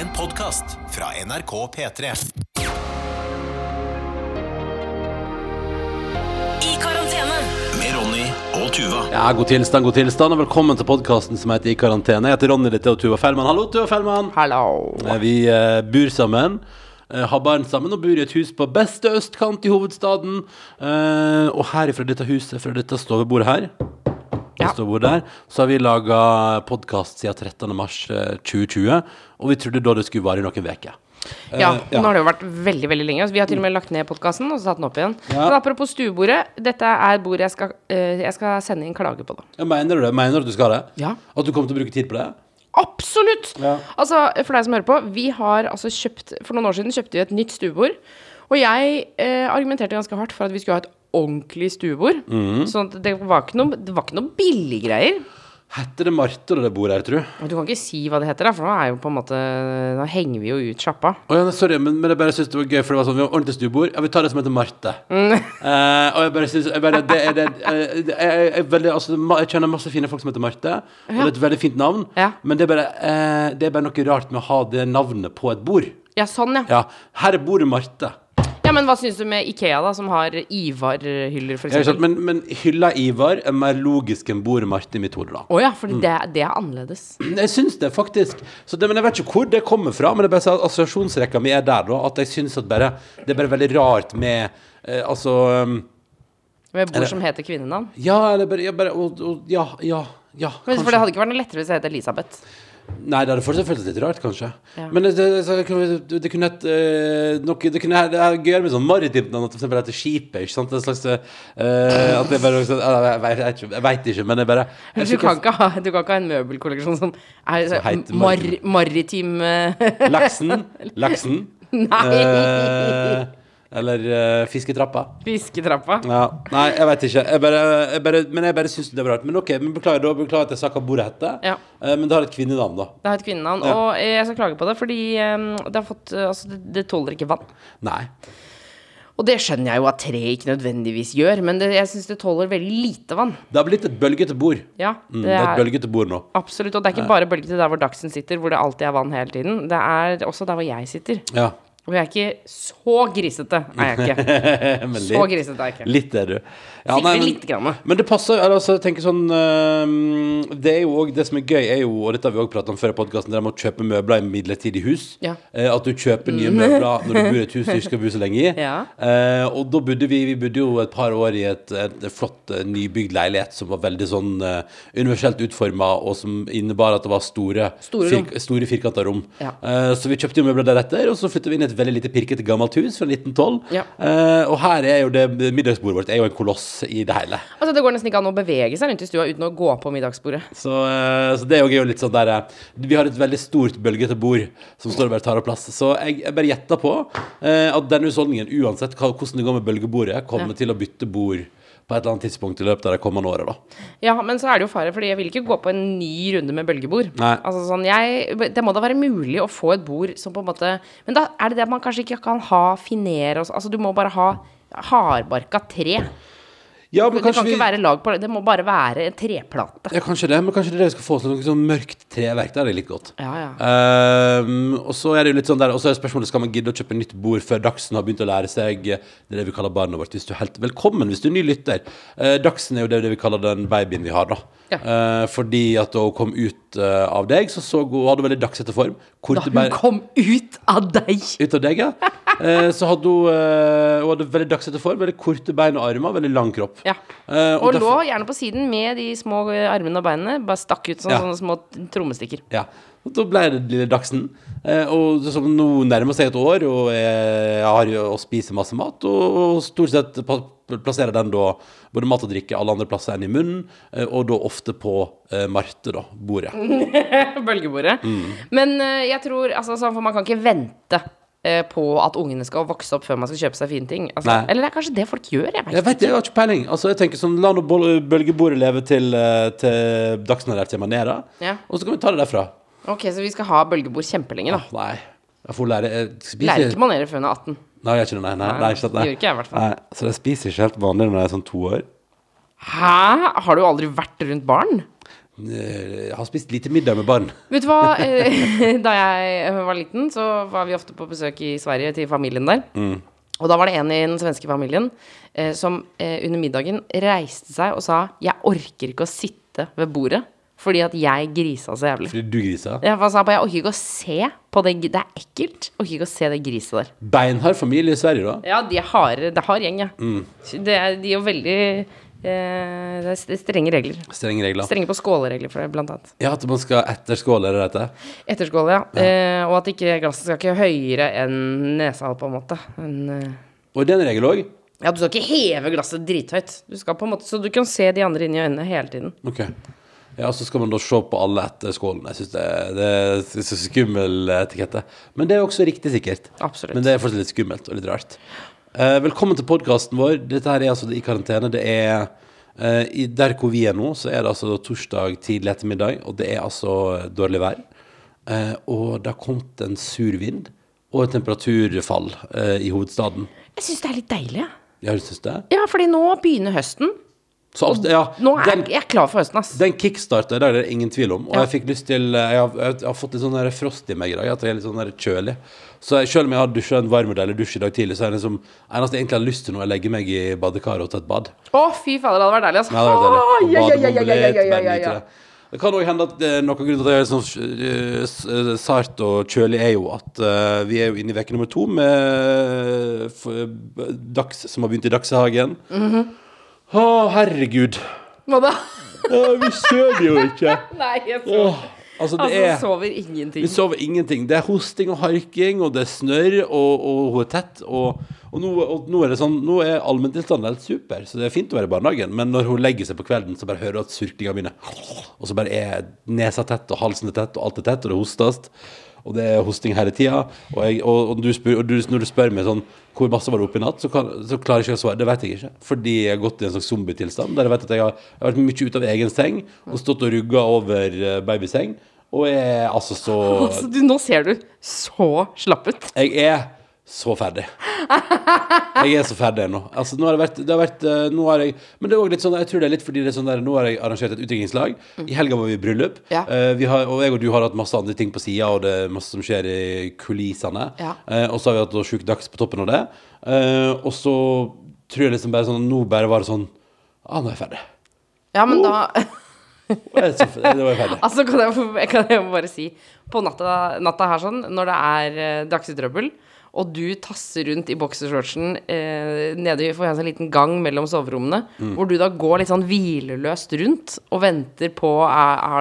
En podkast fra NRK P3. I karantene. Med Ronny og Tuva. Ja, god tilstand, god tilstand, og velkommen til podkasten som heter I karantene. Jeg heter Ronny, Litte og Tuva Fellmann. Hallo, Tuva Fellmann. Hallo. Eh, Vi eh, bor sammen. eh, har barn sammen og bor i et hus på beste østkant i hovedstaden. Eh, og her fra dette huset, fra dette stovebordet her, Ja. så har vi laga podkast siden 13. mars eh, 2020. Og vi trodde da det skulle vare i noen uker. Ja, Eh, nå har det jo vært veldig veldig lenge. Vi har til og med lagt ned podkasten og så tatt den opp igjen. Ja. Men apropos stuebordet. Dette er et bord jeg skal, uh, jeg skal sende inn klage på. Ja, mener du det? Mener du at du skal det? Ja. At du kommer til å bruke tid på det? Absolutt! Ja. Altså, For deg som hører på, vi har altså kjøpt For noen år siden kjøpte vi et nytt stuebord. Og jeg eh, argumenterte ganske hardt for at vi skulle ha et ordentlig stuebord. Mm. Sånn at det var ikke noe, det var ikke noe billiggreier. Heter det Marte da det bordet her, tror du? Kan ikke si hva det heter, da, for nå er jo på en måte Nå henger vi jo ut sjappa. Oh, ja, sorry, men, men jeg bare synes det var gøy, for det var sånn, vi har ordentlig stuebord. Ja, vi tar det som heter Marte. Mm. Eh, og jeg bare syns bare, det er det, eh, det jeg, jeg, veldig, altså, jeg kjenner masse fine folk som heter Marte, og det er et veldig fint navn, Ja. men det er, bare, uh, det er bare noe rart med å ha det navnet på et bord. Ja, sånn, ja. Ja, her er bordet Marte. Ja, Men hva syns du med Ikea, da, som har Ivar-hyller, for Ja, men, men hylla Ivar er mer logisk enn bordet Martin i mitt hode, da. Å ja, fordi det, det er annerledes. Jeg syns det, faktisk. Så det, men Jeg vet ikke hvor det kommer fra, men det er bare at assosiasjonsrekka mi er der, da. At jeg syns at bare Det er bare veldig rart med eh, Altså um, Med bord som heter kvinnenavn. Ja, eller bare, ja, bare og, og, Ja, ja, ja. Kanskje. for det hadde ikke vært noe lettere hvis jeg het Elisabeth. Nei, det hadde fortsatt føltes litt rart, kanskje. Ja. Men det, det, det, det, det kunne hett uh, Det kunne det er gøyere med sånn maritimt navn, at det heter Skipet, ikke sant? En slags uh, At det bare sånn, Jeg vet- jeg jeg vet ikke, men det er bare jeg Du kan, ikke ha, du kan ikke ha en møbelkolleksjon som er så, heter mar maritim. eh, Laksen. Nei! Eh, eller uh, Fisketrappa. fisketrappa. Ja, nei, jeg vet ikke. Jeg bare, jeg bare, men jeg bare syns det var rart. Men ok, men beklager da, beklager at jeg sa hva bordet heter. Ja. Uh, men det har et kvinnenavn, da. Det har et kvinnenavn. Ja. Og jeg skal klage på det, fordi um, det har fått eh, Altså, det, det tåler ikke vann. Nei. Og det skjønner jeg jo at tre ikke nødvendigvis gjør, men det, jeg syns det tåler veldig lite vann. Det har blitt et bølgete bord. Ja, Mm, det det er et bølgete bord nå. absolutt. Og det er ikke bare bølgete der hvor Dagsen sitter, hvor det alltid er vann hele tiden. Det er også der hvor jeg sitter. Ja. Og jeg er ikke så grisete, er jeg ikke. Men Så grisete er jeg ikke. Litt er du. Ja, nei, men- litt grann. Men det passer altså, tenker sånn øhm, Det er jo også, det som er gøy, er jo, og dette har vi også pratet om før i podkasten, det er med å kjøpe møbler i midlertidig hus. Ja. Eh, at du kjøper nye møbler når du bor i et hus du ikke skal bo så lenge i. Ja. Eh, og da bodde vi Vi bodde jo et par år i et, et, flott eh, nybygd leilighet som var veldig sånn uh, universelt utforma, og som innebar at det var store, Store fir store firkanta rom. Ja. Eh, så vi kjøpte jo møbler deretter, og så flytta vi inn i et veldig lite pirkete gammelt hus fra 1912. Ja. Uh, og her er jo det middagsbordet vårt er jo en koloss i det hele. Altså, det går nesten ikke an å bevege seg rundt i stua uten å gå på middagsbordet. Så, uh, så det er jo litt sånn der eh, Vi har et veldig stort bølgete bord som står og bare tar opp plass. Så jeg, jeg bare gjetter på uh, at denne husholdningen, uansett hva, hvordan det går med bølgebordet, kommer til å bytte bord på et eller annet tidspunkt i løpet av det kommende året. da Ja, men så er det jo fare, fordi jeg vil ikke gå på en ny runde med bølgebord. Nei. Altså sånn, jeg, Det må da være mulig å få et bord som på en måte Men da er det det at man kanskje ikke kan ha finere og sånn. Altså, du må bare ha hardbarka tre. Ja, men Det kan vi ikke være lag på det. Det må bare være en treplate. ja, kanskje det, men kanskje det er det vi skal få til noe sånn mørkt treverk. Det er det litt godt. Ja, ja. Um, og så er det jo litt sånn der Og så er spørsmålet skal man gidde å kjøpe nytt bord før Dagsen har begynt å lære seg Det er det vi kaller barnet vårt. Hvis du er helt velkommen hvis du er ny lytter. Uh, Dagsen er jo det, det vi kaller den babyen vi har, da. Ja. Uh, fordi at da hun kom ut uh, av deg, så så hun hadde veldig dagsete form. Da hun bare, kom ut av deg! ut av deg, ja. Eh, så hadde hun, eh, hun hadde veldig dagsete form, veldig korte bein og armer, veldig lang kropp. Ja. Eh, Og derfor- lå gjerne på siden med de små armene og beinene. Bare stakk ut sånn, Ja. sånne små trommestikker. Ja. Og da ble det lille Dagsen. Eh, og som nå nærmer seg et år, og jeg har jo å spise masse mat, og, stort sett plasserer den da både mat og drikke alle andre plasser enn i munnen, eh, og da ofte på eh, Marte, da, bordet. Bølgebordet. Mm. Men jeg tror altså, sånn, For man kan ikke vente på at ungene skal vokse opp før man skal kjøpe seg fine ting. Altså, eller det er kanskje det folk gjør. Jeg vet Jeg vet, jeg har ikke peiling. Altså, jeg tenker sånn, La nå bølgebordet leve til, til Dagsen har lært seg manerer, Ja. og så kan vi ta det derfra. Ok, Så vi skal ha bølgebord kjempelenge, da. Nei. Jeg får lære jeg spiser- Lærer ikke manerer før hun er 18. Nei, jeg gjør ikke det. Nei, nei, nei, ikke sant, nei. Det gjør ikke jeg, i hvert fall. Nei, så jeg spiser ikke helt vanlig når jeg er sånn to år. Hæ? Har du aldri vært rundt barn? Jeg har spist lite middag med barn. Vet du hva? eh, Da jeg var liten, så var vi ofte på besøk i Sverige til familien der. Og da var det en i den svenske familien eh, som eh, under middagen reiste seg og sa 'Jeg orker ikke å sitte ved bordet fordi at jeg grisa så jævlig'. Fordi du griser. Jeg, for sa på, 'Jeg orker ikke å se på det Det er ekkelt. Jeg orker ikke å se det griset der'. Beinhard familie i Sverige, da. Ja, de er harde. Det er hard gjeng, ja. Det er, de er jo veldig eh, Det er strenge regler. Strenge regler. Strenge på skåleregler for det, blant annet. Ja, at man skal etterskåle, er det dette? Etterskål, ja. Eh, og at ikke glasset skal ikke høyere enn nesa, på en måte. En, eh, Og det er en regel òg? ja, du skal ikke heve glasset drithøyt. Du skal på en måte, så du kan se de andre inn i øynene hele tiden. Ok. Ja, så skal man da se på alle etter skålen. Jeg syns det, det er så skummel etikette. Men det er også riktig, sikkert. Absolutt. Men det er fortsatt litt skummelt og litt rart. Eh, velkommen til podkasten vår. Dette her er altså i karantene. Det er eh, i, Der hvor vi er nå, så er det altså torsdag tidlig ettermiddag, og det er altså dårlig vær. Eh, og det har kommet en sur vind og et temperaturfall eh, i hovedstaden. Jeg syns det er litt deilig, jeg. Ja, du syns det? Ja, fordi nå begynner høsten. Så ja, Nå er den, jeg, er klar for høsten, ass. Den kickstarter, det er det ingen tvil om. Og Ja. jeg fikk lyst til Jeg har, jeg har fått litt sånn frost i meg i dag. At jeg er litt sånn kjølig. Så jeg, selv om jeg har dusja en varm eller dusj i dag tidlig, så er det liksom eneste jeg egentlig har lyst til nå, jeg å legge meg i badekaret og ta et bad. Å, fy fader, det hadde vært deilig, ass. Ja, det kan òg hende at noen grunn til at jeg er sånn eh, eh, sart og kjølig, er jo at eh, vi er jo inne i uke nummer to med Dags, som har begynt i Dagshagen. Å, herregud. Hva da? Å, vi sover jo ikke. Nei, jeg sover. Åh, altså, det Altså, er sover ingenting. Vi sover ingenting. Det er hosting og harking, og det er snørr, og, og hun er tett. Og, og, nå, og nå er det sånn Nå er allmenntilstanden helt super, så det er fint å være i barnehagen. Men når hun legger seg på kvelden, så bare hører hun at surklinga begynner. Og så bare er nesa tett, og halsen er tett, og alt er tett, og det hostes. Og det er hosting hele tida. Og, jeg, og, og, du spør, og du, når du spør meg sånn hvor masse var det oppe i natt, så, kan, så klarer jeg ikke å svare. Det vet jeg ikke. Fordi jeg har gått i en slags zombietilstand. Der jeg vet at jeg har, jeg har vært mye ute av egen seng og stått og rugga over eh, babyseng. Og jeg er altså så Altså, du, nå ser du så slapp ut. Jeg er så ferdig. Jeg er så ferdig nå. Altså, nå har det vært, det har vært eh, nå har jeg, Men det er også litt sånn Jeg tror det er litt fordi det er sånn der Nå har jeg arrangert et utdrikningslag. I helga var vi i bryllup. Ja. Eh, vi har, og jeg og du har hatt masse andre ting på sida, og det er masse som skjer i kulissene. Ja. Eh, og så har vi hatt Sjuk dags på toppen av det. Eh, og så tror jeg liksom bare sånn Nå bare var det sånn Ah, nå er jeg ferdig. Ja, men da er så, nå er jeg ferdig. Altså, kan jeg, kan jeg bare si På natta, natta her sånn, når det er eh, trøbbel og du tasser rundt i boksershortsen eh, nede i får en sånn liten gang mellom soverommene, Mm. hvor du da går litt sånn hvileløst rundt og venter på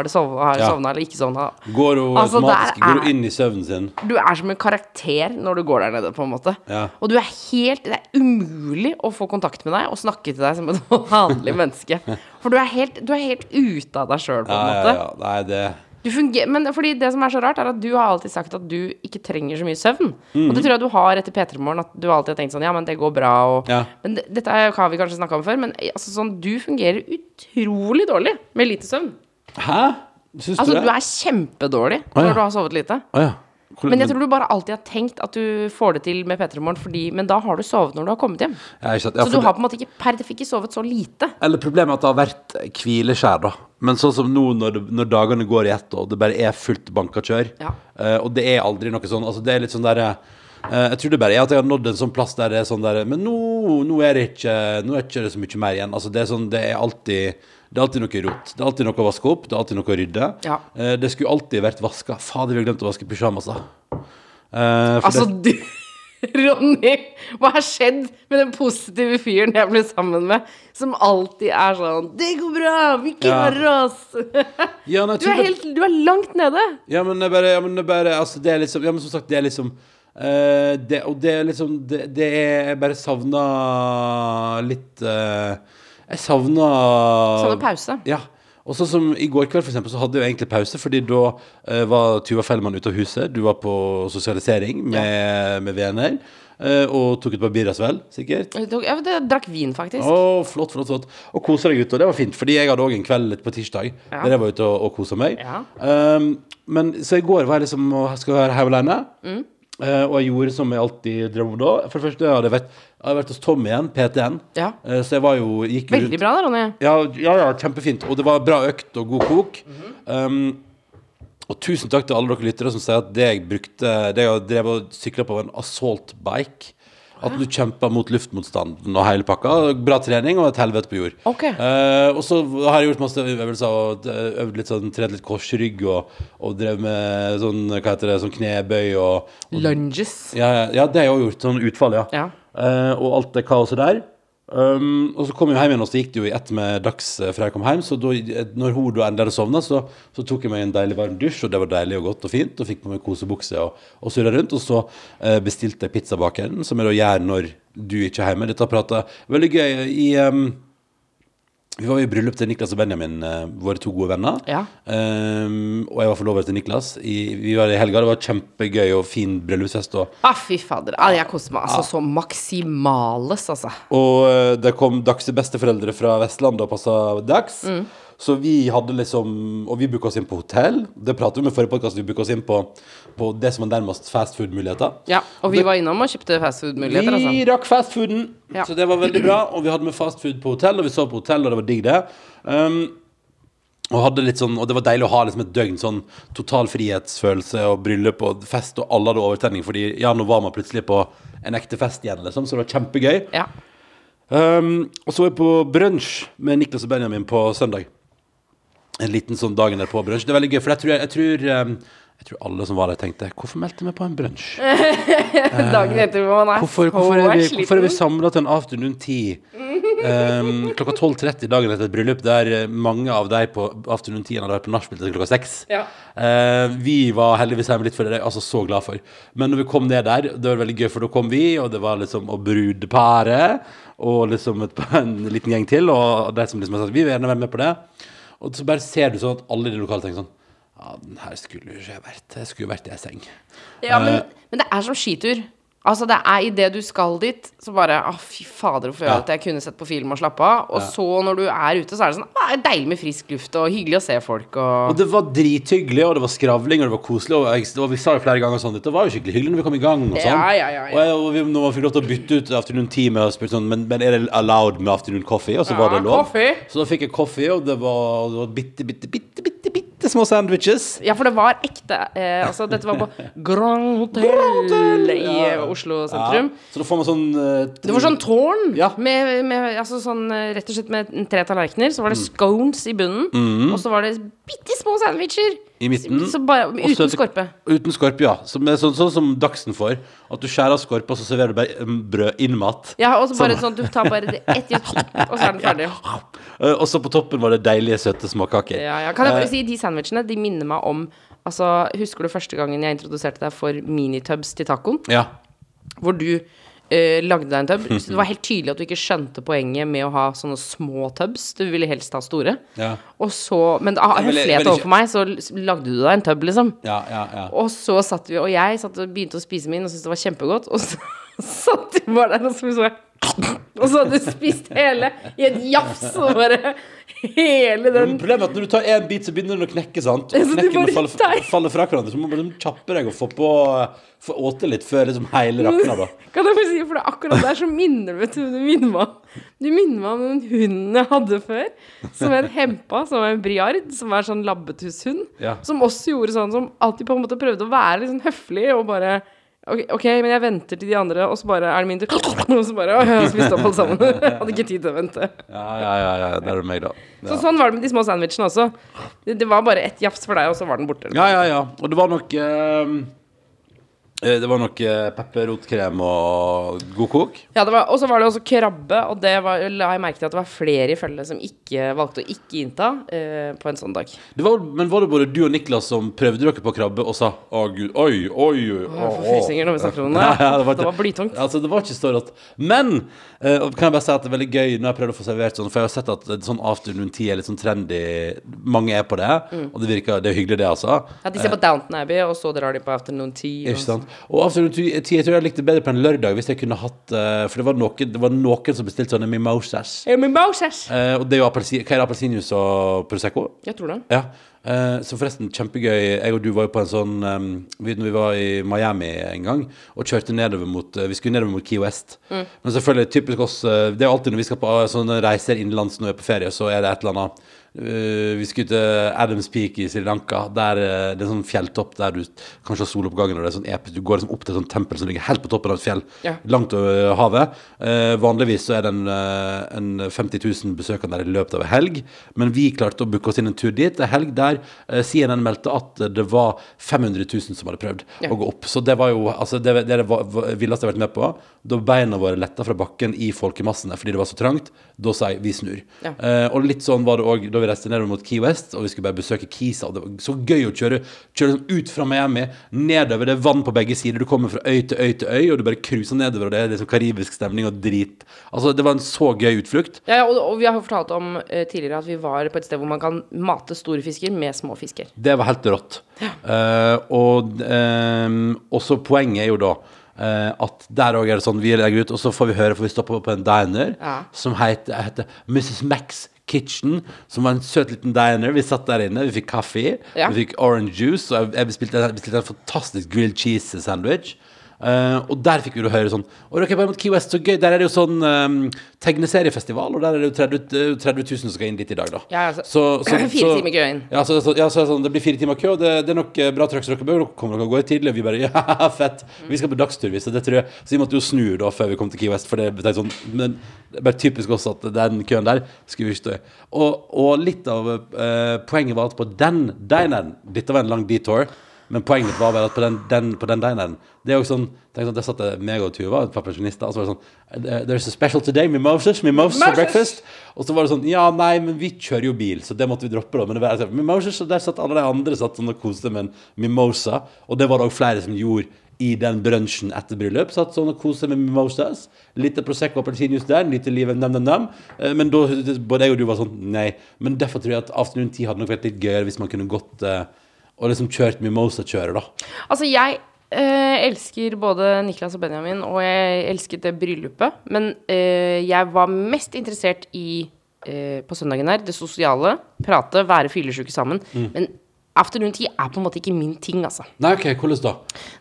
sovna, har du Ja. sovna eller ikke sovna. Går hun Altså, automatisk er, Går hun inn i søvnen sin? Du er som en karakter når du går der nede, på en måte. Ja. Og du er helt Det er umulig å få kontakt med deg og snakke til deg som et vanlig menneske. For du er helt, du er helt ute av deg sjøl, på en Ja, måte. ja, ja. Nei, det Du men fordi det som er så rart, er at du har alltid sagt at du ikke trenger så mye søvn. Og Mm. det tror jeg du har etter P3 Morgen, at du alltid har tenkt sånn Ja, men det går bra, og Ja. Men det, dette har vi kanskje snakka om før, men eh, altså sånn Du fungerer utrolig dårlig med lite søvn. Hæ? Syns Altså, du det? du er kjempedårlig Å, ja. når du har sovet lite. Ah, ja. Men jeg tror du bare alltid har tenkt at du får det til med P3 Morgen, Men da har du sovet når du har kommet hjem. Ja, ikke. Ja, Så du har på en måte ikke per defikke sovet så lite. Eller problemet er at det har vært hvileskjær, da. Men sånn som nå, når, det, når dagene går i ett, og det bare er fullt banka kjør, Ja. uh, og det er aldri noe sånn Altså, det er litt sånn derre Uh, Jeg tror det bare er at jeg har nådd en sånn plass der det er sånn der Men nå, nå er det ikke Nå er ikke det så mye mer igjen. Altså, det er sånn Det er alltid det er alltid noe rot. Det er alltid noe å vaske opp. Det er alltid noe å rydde. Ja. Eh, det skulle alltid vært vaska. Fader, vi har glemt å vaske pysjamaser. Eh, Altså, det, du Ronny, hva har skjedd med den positive fyren jeg ble sammen med, som alltid er sånn 'Det går bra, vi klarer oss'. ja, nei, Du er, helt, du er langt nede. Ja, men det er bare, ja, men det er bare altså, det er liksom Ja, men som sagt, det er liksom uh, det, Og det er liksom Det, det er bare savna litt eh, Jeg savna en pause. Ja. Og sånn som i går kveld, for eksempel, så hadde jeg jo egentlig pause, fordi da eh, var Tuva Fellmann ute av huset. Du var på sosialisering med, med venner. eh, og tok et par birras, vel? Sikkert. Jeg tok- Jeg, jeg drakk vin, faktisk. Å, flott, flott, flott. Og kosa deg ute, og det var fint. Fordi jeg hadde òg en kveld på tirsdag Ja. der jeg var ute og, og kosa meg. Ja. Um, men så i går var jeg liksom og skal være her alene. Eh, og jeg gjorde som jeg alltid drømmer om da. For det første jeg hadde vært, jeg hadde vært hos Tom igjen, PT-en. Ja. Eh, så jeg var jo gikk Veldig rundt- bra da, Ronny. Ja, ja, ja, kjempefint. Og det var bra økt og god kok. um, og tusen takk til alle dere lyttere som sier at det jeg brukte Det jeg drev og sykla på, var en assault bike. At du kjemper mot luftmotstanden og hele pakka. Bra trening og et helvete på jord. Okay. Eh, og så har jeg gjort masse øvelser og eh, øvd litt sånn, tredd litt korsrygg og, og drev med sånn, hva heter det, sånn knebøy og, og Lunges. ja, ja, ja, det har jeg òg gjort. Sånn utfall, ja. Ja. Eh, og alt det kaoset der. Um, og så kom jeg hjem igjen, og så gikk det jo i ett med dags eh, fra jeg kom hjem. Så da, når hun da endelig sovna, så, så tok jeg meg en deilig varm dusj, og det var deilig og godt og fint. Og fikk på meg kosebukse og, og surra rundt. Og så uh, bestilte jeg pizzabakeren, som jeg da gjør når du ikke er hjemme. Dette prata veldig gøy i um, Vi var i bryllup til Niklas og Benjamin, eh, våre to gode venner. Ja. Um, og jeg var forlover til Niklas. I, vi var i helga. Det var kjempegøy og fin bryllupsfest. Og Ah, fy fader. Ah, jeg koste meg altså så maksimales, altså. Og eh, det kom Dags besteforeldre fra Vestlandet og passa Dags. Mm. Så vi hadde liksom Og vi booka oss inn på hotell. Det pratet vi med i forrige podkast. Vi booka oss inn på, på det som er nærmest fastfood-muligheter. Ja, og vi var innom og kjøpte fastfood-muligheter, Vi altså. rakk fastfooden, Ja. så det var veldig bra. Og vi hadde med fastfood på hotell, og vi sov på hotell, og det var digg, det. Um, og, sånn, og det var deilig å ha liksom et døgn sånn total frihetsfølelse og bryllup og fest, og alle hadde overtenning, fordi ja, nå var man plutselig på en ekte fest igjen, liksom, så det var kjempegøy. Ja. Um, og så var jeg på brunsj med Niklas og Benjamin på søndag. En liten sånn dagen der på brunsj. Det er veldig gøy, for jeg tror, jeg tror, um, jeg tror alle som var der, tenkte Hvorfor meldte vi på en brunsj? Dagen etter hvor man er Hvorfor, hvorfor, er vi, hvorfor er vi samla til en afternoon tea um, klokka 12.30 dagen etter et bryllup der eh, mange av de på afternoon tea hadde vært på nachspiel til klokka seks? Ja. Uh, vi var heldigvis hjemme litt før det, altså så glad for. Men når vi kom ned der, det var veldig gøy, for da kom vi, og det var liksom og brudeparet, og liksom et, en liten gjeng til, og de som liksom har sagt vi vil gjerne være med på det. Og så bare ser du sånn at alle i det lokale tenker sånn ja, den her skulle jo ikke vært. Jeg skulle vært i ei seng. Ja, men, uh, men det er som skitur. Altså, det er idet du skal dit, så bare Å, fy fader, hvorfor gjør Ja. at jeg kunne sett på film og slappe av? Og så, når du er ute, så er det sånn ah, deilig med frisk luft og hyggelig å se folk og Og det var drithyggelig, og det var skravling, og det var koselig. Og, jeg, og vi sa det flere ganger sånn Dette var jo skikkelig hyggelig når vi kom i gang. Og sånn. Ja, ja, ja, ja. Og, jeg, og vi, når man fikk lov til å bytte ut afternoon tea med og spurte sånn men, men er det allowed med afternoon coffee? Og så var det lov. coffee. Så da fikk jeg coffee, og det var, det var bitte, bitte, bitte, bitte, bitte små sandwiches. Ja, for det var ekte. Eh, altså, dette var på Grand Hotel i Ja. eh, Oslo sentrum. Ja, så da får man sånn uh, Det var sånn tårn Ja. med, med altså sånn, eh, rett og slett med tre tallerkener. Så var Mm. det scones i bunnen, og så var det bitte små sandwicher. I midten. Så bare, uten så, skorpe. Uten skorpe, ja. Som er sånn, sånn som Dagsen får. At du skjærer av skorpa, og så serverer du bare Brød brød innmat. Ja, og så bare sånn at du tar bare det ett gjett, og så er den ferdig. Ja. og så på toppen var det deilige, søte småkaker. Ja, ja. Kan jeg Eh, bare si, de sandwichene de minner meg om Altså, Husker du første gangen jeg introduserte deg for minitubs til tacoen? Ja. Hvor du eh, lagde deg en tub. Så det var helt tydelig at du ikke skjønte poenget med å ha sånne små tubs. Du ville helst ha store. Ja. Og så, men ville- jeg høflighet overfor meg, så lagde du deg en tub, liksom. Ja, ja, ja. Og så satt vi, og jeg satt og begynte å spise min og syntes det var kjempegodt. Og så satt vi bare der og så Og så hadde du spist hele i et jafs, og bare hele den Problemet er at når du tar én bit, så begynner den å knekke. sant? Så Knekken faller, tar- faller fra hverandre. Så må du liksom kjappe deg og få på Få åte litt før liksom hele rakna. da Kan jeg bare si, for det er akkurat der så minner vet du, du minner meg Du minner meg om den hunden jeg hadde før, som het Hempa, som var en briard, som er sånn labbetusshund. Ja. Som også gjorde sånn, som alltid på en måte prøvde å være sånn høflig og bare Ok, ok, men jeg venter til de andre, og så bare er det min tur. Og så bare Å, jeg har spist opp alle sammen. Hadde ikke tid til å vente. Ja, ja, ja, ja, der er det meg, da. Så sånn var det med de små sandwichene også. Det, det var bare ett jafs for deg, og så var den borte. ja, ja, ja. Og det var nok eh, Det var nok eh, pepperrotkrem og god kok. Ja, det var, og så var det også krabbe, og det var, la jeg merke til at det var flere i følget som ikke valgte å ikke innta eh, på en sånn dag. Det var, men var det både du og Niklas som prøvde dere på krabbe og sa 'Å, gud, oi, oi'? oi, Jeg får å, å». frysninger når vi snakker om det. Ja, det, var, det var blytungt. Altså, det var ikke så rått. Men eh, kan jeg bare si at det er veldig gøy når jeg prøvde å få servert sånn, for jeg har sett at eh, sånn afternoon tea er litt sånn trendy. Mange er på det, og det virker det er hyggelig, det, altså. Mm. Ja, de ser på Downton Abbey, og så drar de på Afternoon Tea. Ikke sant? Og Absolutt jeg tror jeg likte bedre på en lørdag hvis jeg kunne hatt uh, For det var, noen, det var noen som bestilte sånne mimosas. Eh, men Moses! Eh, og det er jo appelsin, hva er det, appelsinjuice og Prosecco? Jeg tror det. Ja. Eh, så forresten, kjempegøy. Jeg og du var jo på en sånn um, vi, Når vi var i Miami en gang og kjørte nedover mot eh, Vi skulle nedover mot Key West. Men selvfølgelig, typisk oss eh, Det er jo alltid når vi skal på eh, sånne reiser innenlands når vi er på ferie, så er det et eller annet Vi skulle til Adams Peak i Sri Lanka. Der eh, Det er en sånn fjelltopp der du kanskje har soloppgangen, og det er sånn episk. Du går liksom opp til et sånt tempel som ligger helt på toppen av et fjell, Ja. langt over havet. Eh, vanligvis så er det en, eh, en 50 000 besøkende der i løpet av en helg, men vi klarte å booke oss inn en tur dit. En helg der eh, CNN meldte at det var 500 000 som hadde prøvd Ja. å gå opp. Så det var jo altså det, det, det villeste jeg har vært med på. Da beina våre letta fra bakken i folkemassene fordi det var så trangt, da sa jeg vi snur. Ja. Eh, og litt sånn var det òg da vi reiste nedover mot Key West, og vi skulle bare besøke Kisa. Det var så gøy å kjøre, kjøre sånn ut fra Miami, nedover. Det er vann på begge sider. Du kommer fra øy til øy til øy, og du bare cruiser nedover, og det er liksom karibisk stemning og drit. Altså, det var en så gøy utflukt. Ja, ja, og, og vi har jo fortalt om uh, tidligere at vi var på et sted hvor man kan mate store fisker med små fisker. Det var helt rått. Eh, og um, også poenget er jo da Uh, at der òg er det sånn vi legger ut, og så får vi høre, for vi stopper på en diner Ja. som heter, heter Mrs. Max Kitchen, som var en søt liten diner. Vi satt der inne, vi fikk kaffe, Ja. vi fikk orange juice, og jeg, bestilte, en fantastisk grilled cheese Eh, og der fikk vi jo høre sånn Og dere er mot Key West, så gøy. Der er det jo sånn um, tegneseriefestival, og der er det jo 30, eh, 30 000 som skal inn dit i dag, da. Ja, altså, Så- så- fire så- timer kø inn. ja, så, ja, så det sånn, det blir fire timer kø, og det, det er nok eh, bra trøkk, så dere bør kommer dere å gå tidlig. Og vi bare ja, fett. Vi skal på dagstur, vi, så det tror jeg Så vi måtte jo snu da før vi kom til Key West, for det betyr sånn Men det er bare typisk også at den køen der skulle vi ikke stå i. Og, og litt av uh, poenget var at på den dineren Dette var en lang detour. Men poenget var vel at på den, den, på den dineren Det er jo sånn tenk sånn, Der satt det meg og Tuva, et par pensjonister, og så var det sånn "Eh, There's a special today, mimosas, mimosas for breakfast. Og så var det sånn Ja, nei, men vi kjører jo bil, så det måtte vi droppe, da. Men det var altså, mimosas, og der satt alle de andre satt sånn og koste med en mimosa. Og det var det òg flere som gjorde i den brunsjen etter bryllup. Satt sånn og koste med mimosas. Litt Prosecco appelsinjuice der, lite liv, nam, nam, nam. Eh, Men da, både jeg og du var sånn Nei. Men derfor tror jeg at afternoon tea hadde nok vært litt gøyere hvis man kunne gått eh, og liksom kjørt mimosa-kjøret, da. Altså, jeg eh, elsker både Niklas og Benjamin, og jeg elsket det bryllupet. Men eh, jeg var mest interessert i, eh, på søndagen her, det sosiale. Prate, være fyllesyke sammen. Mm. Men afternoon tea er på en måte ikke min ting, altså. Nei, OK, hvordan da?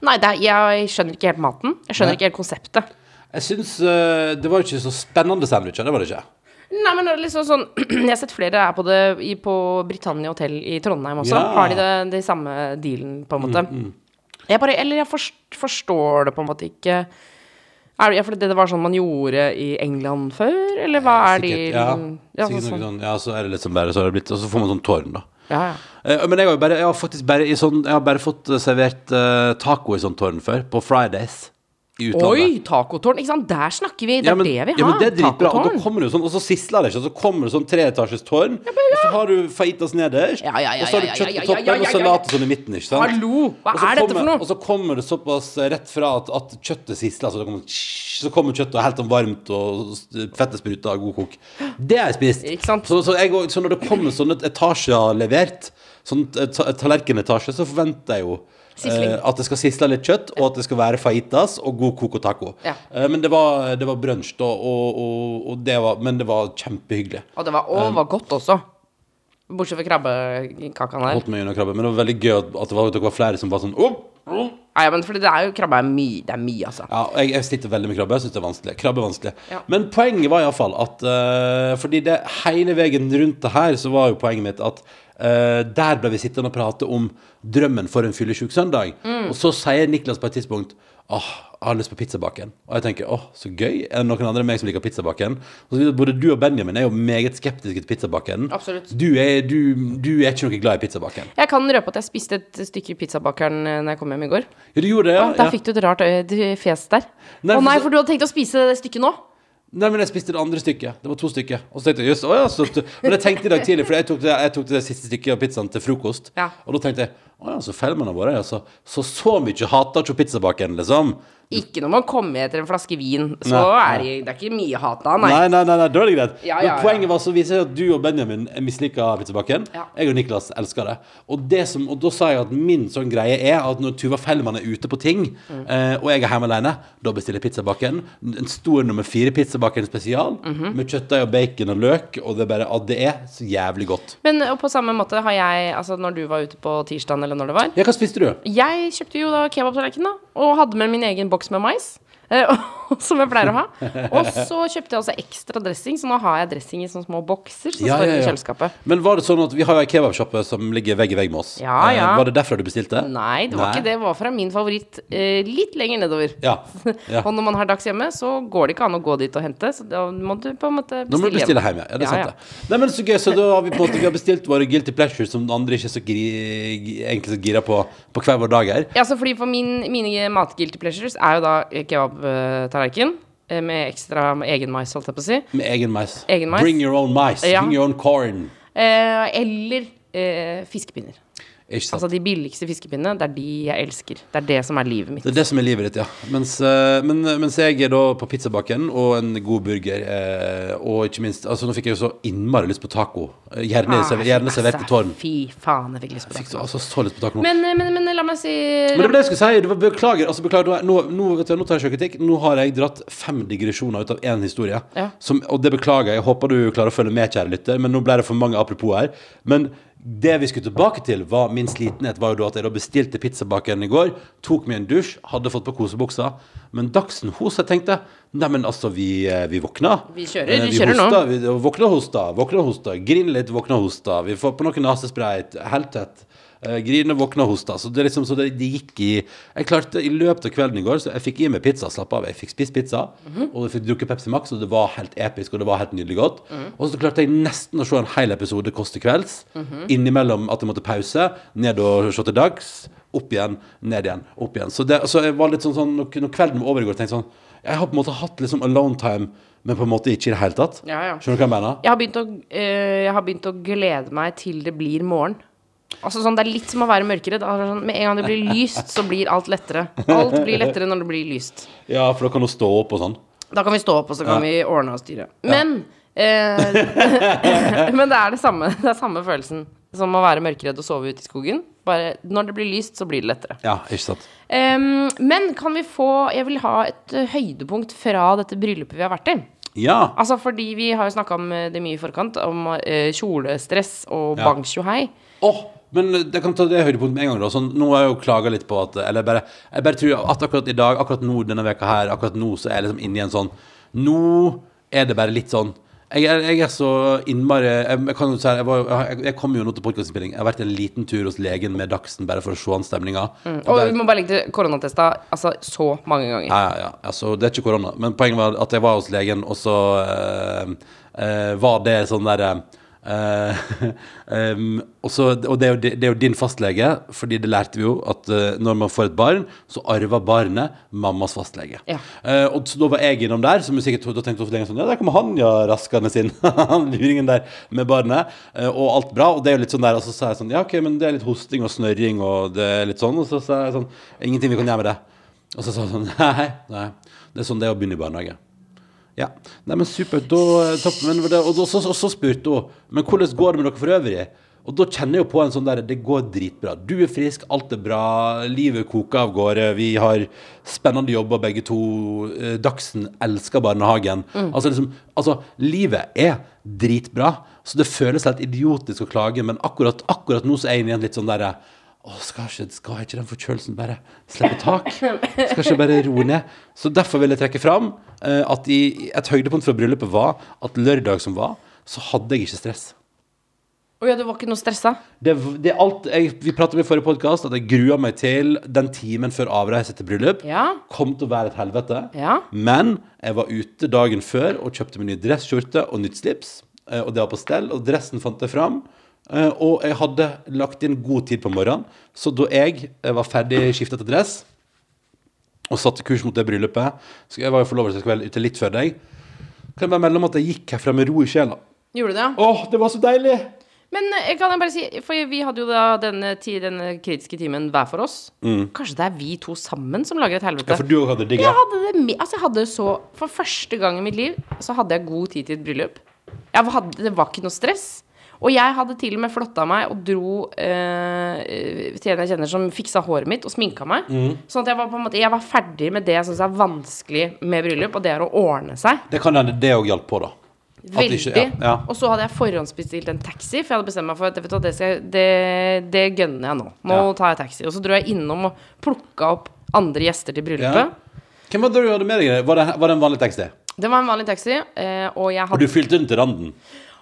Nei, er, jeg skjønner ikke helt maten. Jeg skjønner Nei. ikke helt konseptet. Jeg syns uh, det var ikke så spennende sandwicher, det var det ikke. Nei, men det liksom sånn Jeg har sett flere er på det i, på Britannia hotell i Trondheim også. Ja. Mm, Har de det, det samme dealen, på en måte? Jeg bare Eller jeg forstår det på en måte ikke. Er det, ja, for det, det var sånn man gjorde i England før, eller hva er de Sikkert, ja. ja, Sikkert sånn, noe sånn, ja, så er det liksom bare så har det blitt Og så får man sånn tårn, da. ja, ja. Eh, men jeg har jo bare, jeg har faktisk bare i sånn Jeg har bare fått servert uh, taco i sånn tårn før, på Fridays i utlandet. Oi, tacotårn! Ikke sant, der snakker vi! Det Ja, er men, det vi ja, har. men det er dritbra. Og da kommer det jo sånn, og så sisler det ikke, og så kommer det sånn treetasjes tårn, og så har du fajitas nederst, Ja, ja, ja, og så har du kjøtt på toppen, ja, ja, og ja, ja. salat sånn i midten, ikke sant? Hallo! Hva er dette kommer, for noe? Og så kommer det såpass rett fra at, at kjøttet sisler, så, det kommer, så kommer kjøttet helt sånn varmt, og fettet spruter av god kok. Det har jeg spist. Ikke sant? Så, så, jeg, så når det kommer sånne etasjer levert, sånn tallerkenetasje, så forventer jeg jo Sisling. eh, at det skal sisle litt kjøtt, og at det skal være fajitas og god koko taco. Ja. Eh, men det var, det var brunsj, da, og, og, og det var, men det var kjempehyggelig. Og det var, og var godt også. Bortsett fra krabbekakene her. Holdt meg unna krabbe, men det var veldig gøy at, det var, det var flere som var sånn oh, oh. Ja, ja, men fordi det er jo krabbe er mye. Det er mye, altså. Ja, jeg, jeg sliter veldig med krabbe. Jeg syns det er vanskelig. Krabbe er vanskelig. Ja. Men poenget var iallfall at uh, Fordi det hele veien rundt det her, så var jo poenget mitt at eh, der ble vi sittende og prate om drømmen for en fyllesyk søndag. Mm. Og så sier Niklas på et tidspunkt Åh, jeg har lyst på pizzabaken. Og jeg tenker åh, så gøy. Er det noen andre enn meg som liker pizzabaken? Og så, både du og Benjamin er jo meget skeptiske til pizzabaken. Absolutt. Du er, du, du er ikke noe glad i pizzabaken. Jeg kan røpe at jeg spiste et stykke pizzabakeren eh, når jeg kom hjem i går. Ja, du gjorde det, ja? Ja, der ja. fikk du et rart øye- fjes der. Å Nei, for nei, for du hadde tenkt å spise det stykket nå? Nei, men jeg spiste det andre stykket. Det var to stykker. Og så tenkte jeg, jøss, å ja, så, Men jeg tenkte i dag tidlig, for jeg tok, det, jeg tok det siste stykket av pizzaen til frokost. Ja. Og da tenkte jeg Å ja, så Fellmann har vært altså. Så så mye hater ikke pizzabakeren, liksom. Ikke når man kommer etter en flaske vin. Så Nei, er det, det er ikke mye hat da, nei. Nei, nei, nei, nei, da er det greit. Ja, ja, ja. poenget var så viser at du og Benjamin misliker pizzabakken. Ja. Jeg og Niklas elsker det. Og, det som, og da sa jeg at min sånn greie er at når Tuva Fellmann er ute på ting, Mm. eh, og jeg er hjemme alene, da bestiller jeg pizzabakken. En stor nummer fire pizzabakken spesial, Mhm. med kjøttdeig og bacon og løk, og det er bare at det er så jævlig godt. Men på samme måte har jeg, altså når du var ute på tirsdagen eller når det var Ja, hva spiste du? Jeg kjøpte jo da kebabtallerken, da. Og hadde med min egen boks med mais. Eh, som jeg pleier å ha. Og så kjøpte jeg også ekstra dressing, så nå har jeg dressing i sånne små bokser som Ja, står ja, i kjøleskapet. Men var det sånn at vi har jo ei kebabsjappe som ligger vegg i vegg med oss. Ja, Eh, ja. Var det derfra du bestilte? Nei, det var ikke det. Det var fra min favoritt eh, litt lenger nedover. Ja. ja. Og når man har dags hjemme, så går det ikke an å gå dit og hente. Så da må du på en måte bestille, Nå må du bestille hjem, ja. ja det er sant, det. Nei, men Så gøy, så da har vi på en måte Vi har bestilt våre guilty pleasures som andre ikke er så egentlig så gira på på hver vår dag her. Ja, så fordi for min, mine mat-guilty pleasures er jo da kebabtallerken eh, med ekstra med egen mais, holdt jeg på å si. Med egen mais. Egen mais. Bring your own mais. Ja. Bring your own corn. Eh, eller eh, fiskepinner. Altså de billigste fiskepinnene, det er de jeg elsker. Det er det som er livet mitt. det er det som er livet ditt, ja. Mens, eh, men, mens jeg er da på pizzabakken og en god burger, eh, og ikke minst Altså, nå fikk jeg jo så innmari lyst på taco. Eh, Gjerne, Ah, gjerne servert i altså, tårn. Fy faen, jeg fikk lyst på Fikk så, altså, så lyst på taco nå. Men, men, men la meg si Men det var det jeg skulle si. Du, beklager. Altså, beklager nå, nå, vet du, nå tar jeg selvkritikk. Nå har jeg dratt fem digresjoner ut av én historie. Ja. Som, og det beklager jeg. Jeg håper du klarer å følge med, kjære lytter. Men nå ble det for mange apropos her. Men det vi skulle tilbake til, var min slitenhet. Var jo da at jeg da bestilte pizzabakeren i går. Tok meg en dusj, hadde fått på kosebuksa. Men Dagsen hos, jeg tenkte Neimen, altså, vi, eh, vi våkna. Vi kjører, vi, vi kjører nå. Vi våkna hosta, våkna hosta. Grine litt, våkna hosta. Vi får på noe nesespray. Helt tett. Uh, grine, våkna og hosta. Så det, er liksom, så det, det gikk i Jeg klarte i løpet av kvelden i går Så jeg fikk i meg pizza. Slapp av. Jeg fikk spist pizza, Mhm. og jeg fikk drukket Pepsi Max, og det var helt episk, og det var helt nydelig godt. Mhm. Og så klarte jeg nesten å se en hel episode Kåss til kvelds. Mhm. Innimellom at jeg måtte pause, ned og se til dags. Opp igjen, ned igjen, opp igjen. Så, det, så jeg var litt sånn, sånn når, kvelden var over i går, tenkte jeg sånn Jeg har på en måte hatt liksom alone time, men på en måte ikke i det hele tatt. Ja, ja. Skjønner du hva jeg mener? Jeg har, å, eh, jeg har begynt å glede meg til det blir morgen. Altså sånn, Det er litt som å være mørkeredd. Altså, sånn, med en gang det blir lyst, så blir alt lettere. Alt blir lettere når det blir lyst. Ja, for da kan du stå opp og sånn. Da kan vi stå opp, og så kan Ja. vi ordne og styre. Men eh, Men det er det samme. Det er samme følelsen som å være mørkeredd og sove ute i skogen. Bare når det blir lyst, så blir det lettere. Ja, ikke sant. Um, men kan vi få Jeg vil ha et eh, høydepunkt fra dette bryllupet vi har vært i. Ja. Altså fordi vi har jo snakka om eh, det mye i forkant, om uh, kjolestress og Ja. bang tjohei. Åh, men jeg kan ta det høydepunktet med en gang. da sånn, Nå har jeg jo klaga litt på at Eller bare, jeg bare tror at akkurat i dag, akkurat nå denne veka her, akkurat nå så er jeg liksom inne i en sånn Nå er det bare litt sånn jeg er, jeg er så innmari Jeg, jeg kan jo si jeg, var, jeg, jeg kom jo nå til podkastinnspilling. Jeg har vært en liten tur hos legen med Dagsen bare for å se an stemninga. Mm. Og vi må bare legge til koronatesta altså så mange ganger. Ja, ja, ja. Altså, det er ikke korona. Men poenget var at jeg var hos legen, og så øh, øh, var det sånn derre eh, em, og, så, og det er, jo, det er jo din fastlege, fordi det lærte vi jo at uh, når man får et barn, så arver barnet mammas fastlege. Ja. Uh, og så da var jeg innom der, så sikkert, da tenkte hos lenge sånn Ja, der kommer han, ja, raskende sin. Luringen der med barnet. eh, og alt bra. Og det er jo litt sånn der, og så sa jeg sånn Ja, OK, men det er litt hosting og snørring, og det er litt sånn. Og så sa jeg sånn Ingenting vi kan gjøre med det. Og så sa jeg sånn Nei, nei. Det er sånn det er å begynne i barnehage. Ja. Nei, men supert. Da, topp, men, det- og, da, så, og så spurte hun Men hvordan går det med dere for øvrig? Og da kjenner jeg jo på en sånn der Det går dritbra. Du er frisk, alt er bra, livet koker av gårde. Vi har spennende jobber begge to. Eh, Dagsen elsker barnehagen. Altså liksom Altså, livet er dritbra. Så det føles helt idiotisk å klage, men akkurat, akkurat nå så er jeg i en litt sånn derre å, skal ikke, skal ikke den forkjølelsen bare slippe tak? Skal ikke bare roe ned? Så derfor vil jeg trekke fram eh, at i, et høydepunkt fra bryllupet var at lørdag som var, så hadde jeg ikke stress. Å ja, du var ikke noe stressa? Det, det er alt, jeg, vi pratet om i forrige podkast at jeg grua meg til den timen før avreise til bryllup. Ja. Kom til å være et helvete. Ja. Men jeg var ute dagen før og kjøpte meg ny dresskjorte og nytt slips. eh, Og det var på stell, og dressen fant jeg fram. Eh, Og jeg hadde lagt inn god tid på morgenen, så da jeg eh, var ferdig skifta til dress og satte kurs mot det bryllupet Så Jeg var jo forlovelseskveld ute litt før deg. Kan jeg bare melde om at jeg gikk herfra med ro i sjela. Gjorde du det? Åh, det var så deilig! Men eh, kan jeg bare si, for vi hadde jo da denne, denne kritiske timen hver for oss. Kanskje det er vi to sammen som lager et helvete? Mm. Ja, for du hadde digga. Jeg hadde det me- Altså, jeg hadde så For første gang i mitt liv så hadde jeg god tid til et bryllup. Jeg hadde, det var ikke noe stress. Og jeg hadde til og med flotta meg og dro eh, til en jeg kjenner som fiksa håret mitt og sminka meg. Mm. Sånn at jeg var på en måte Jeg var ferdig med det jeg syns er vanskelig med bryllup, og det er å ordne seg. Det kan hende det òg hjalp på, da. Veldig. ikke- ja, ja. Og så hadde jeg forhåndsbestilt en taxi, for jeg hadde bestemt meg for at du, det, skal, det, det gønner jeg nå. Nå Ja. tar jeg taxi. Og så dro jeg innom og plukka opp andre gjester til bryllupet. Hvem var det du hadde med deg? Var det, var det en vanlig taxi? Det var en vanlig taxi, eh, og jeg Og du fylte den til randen?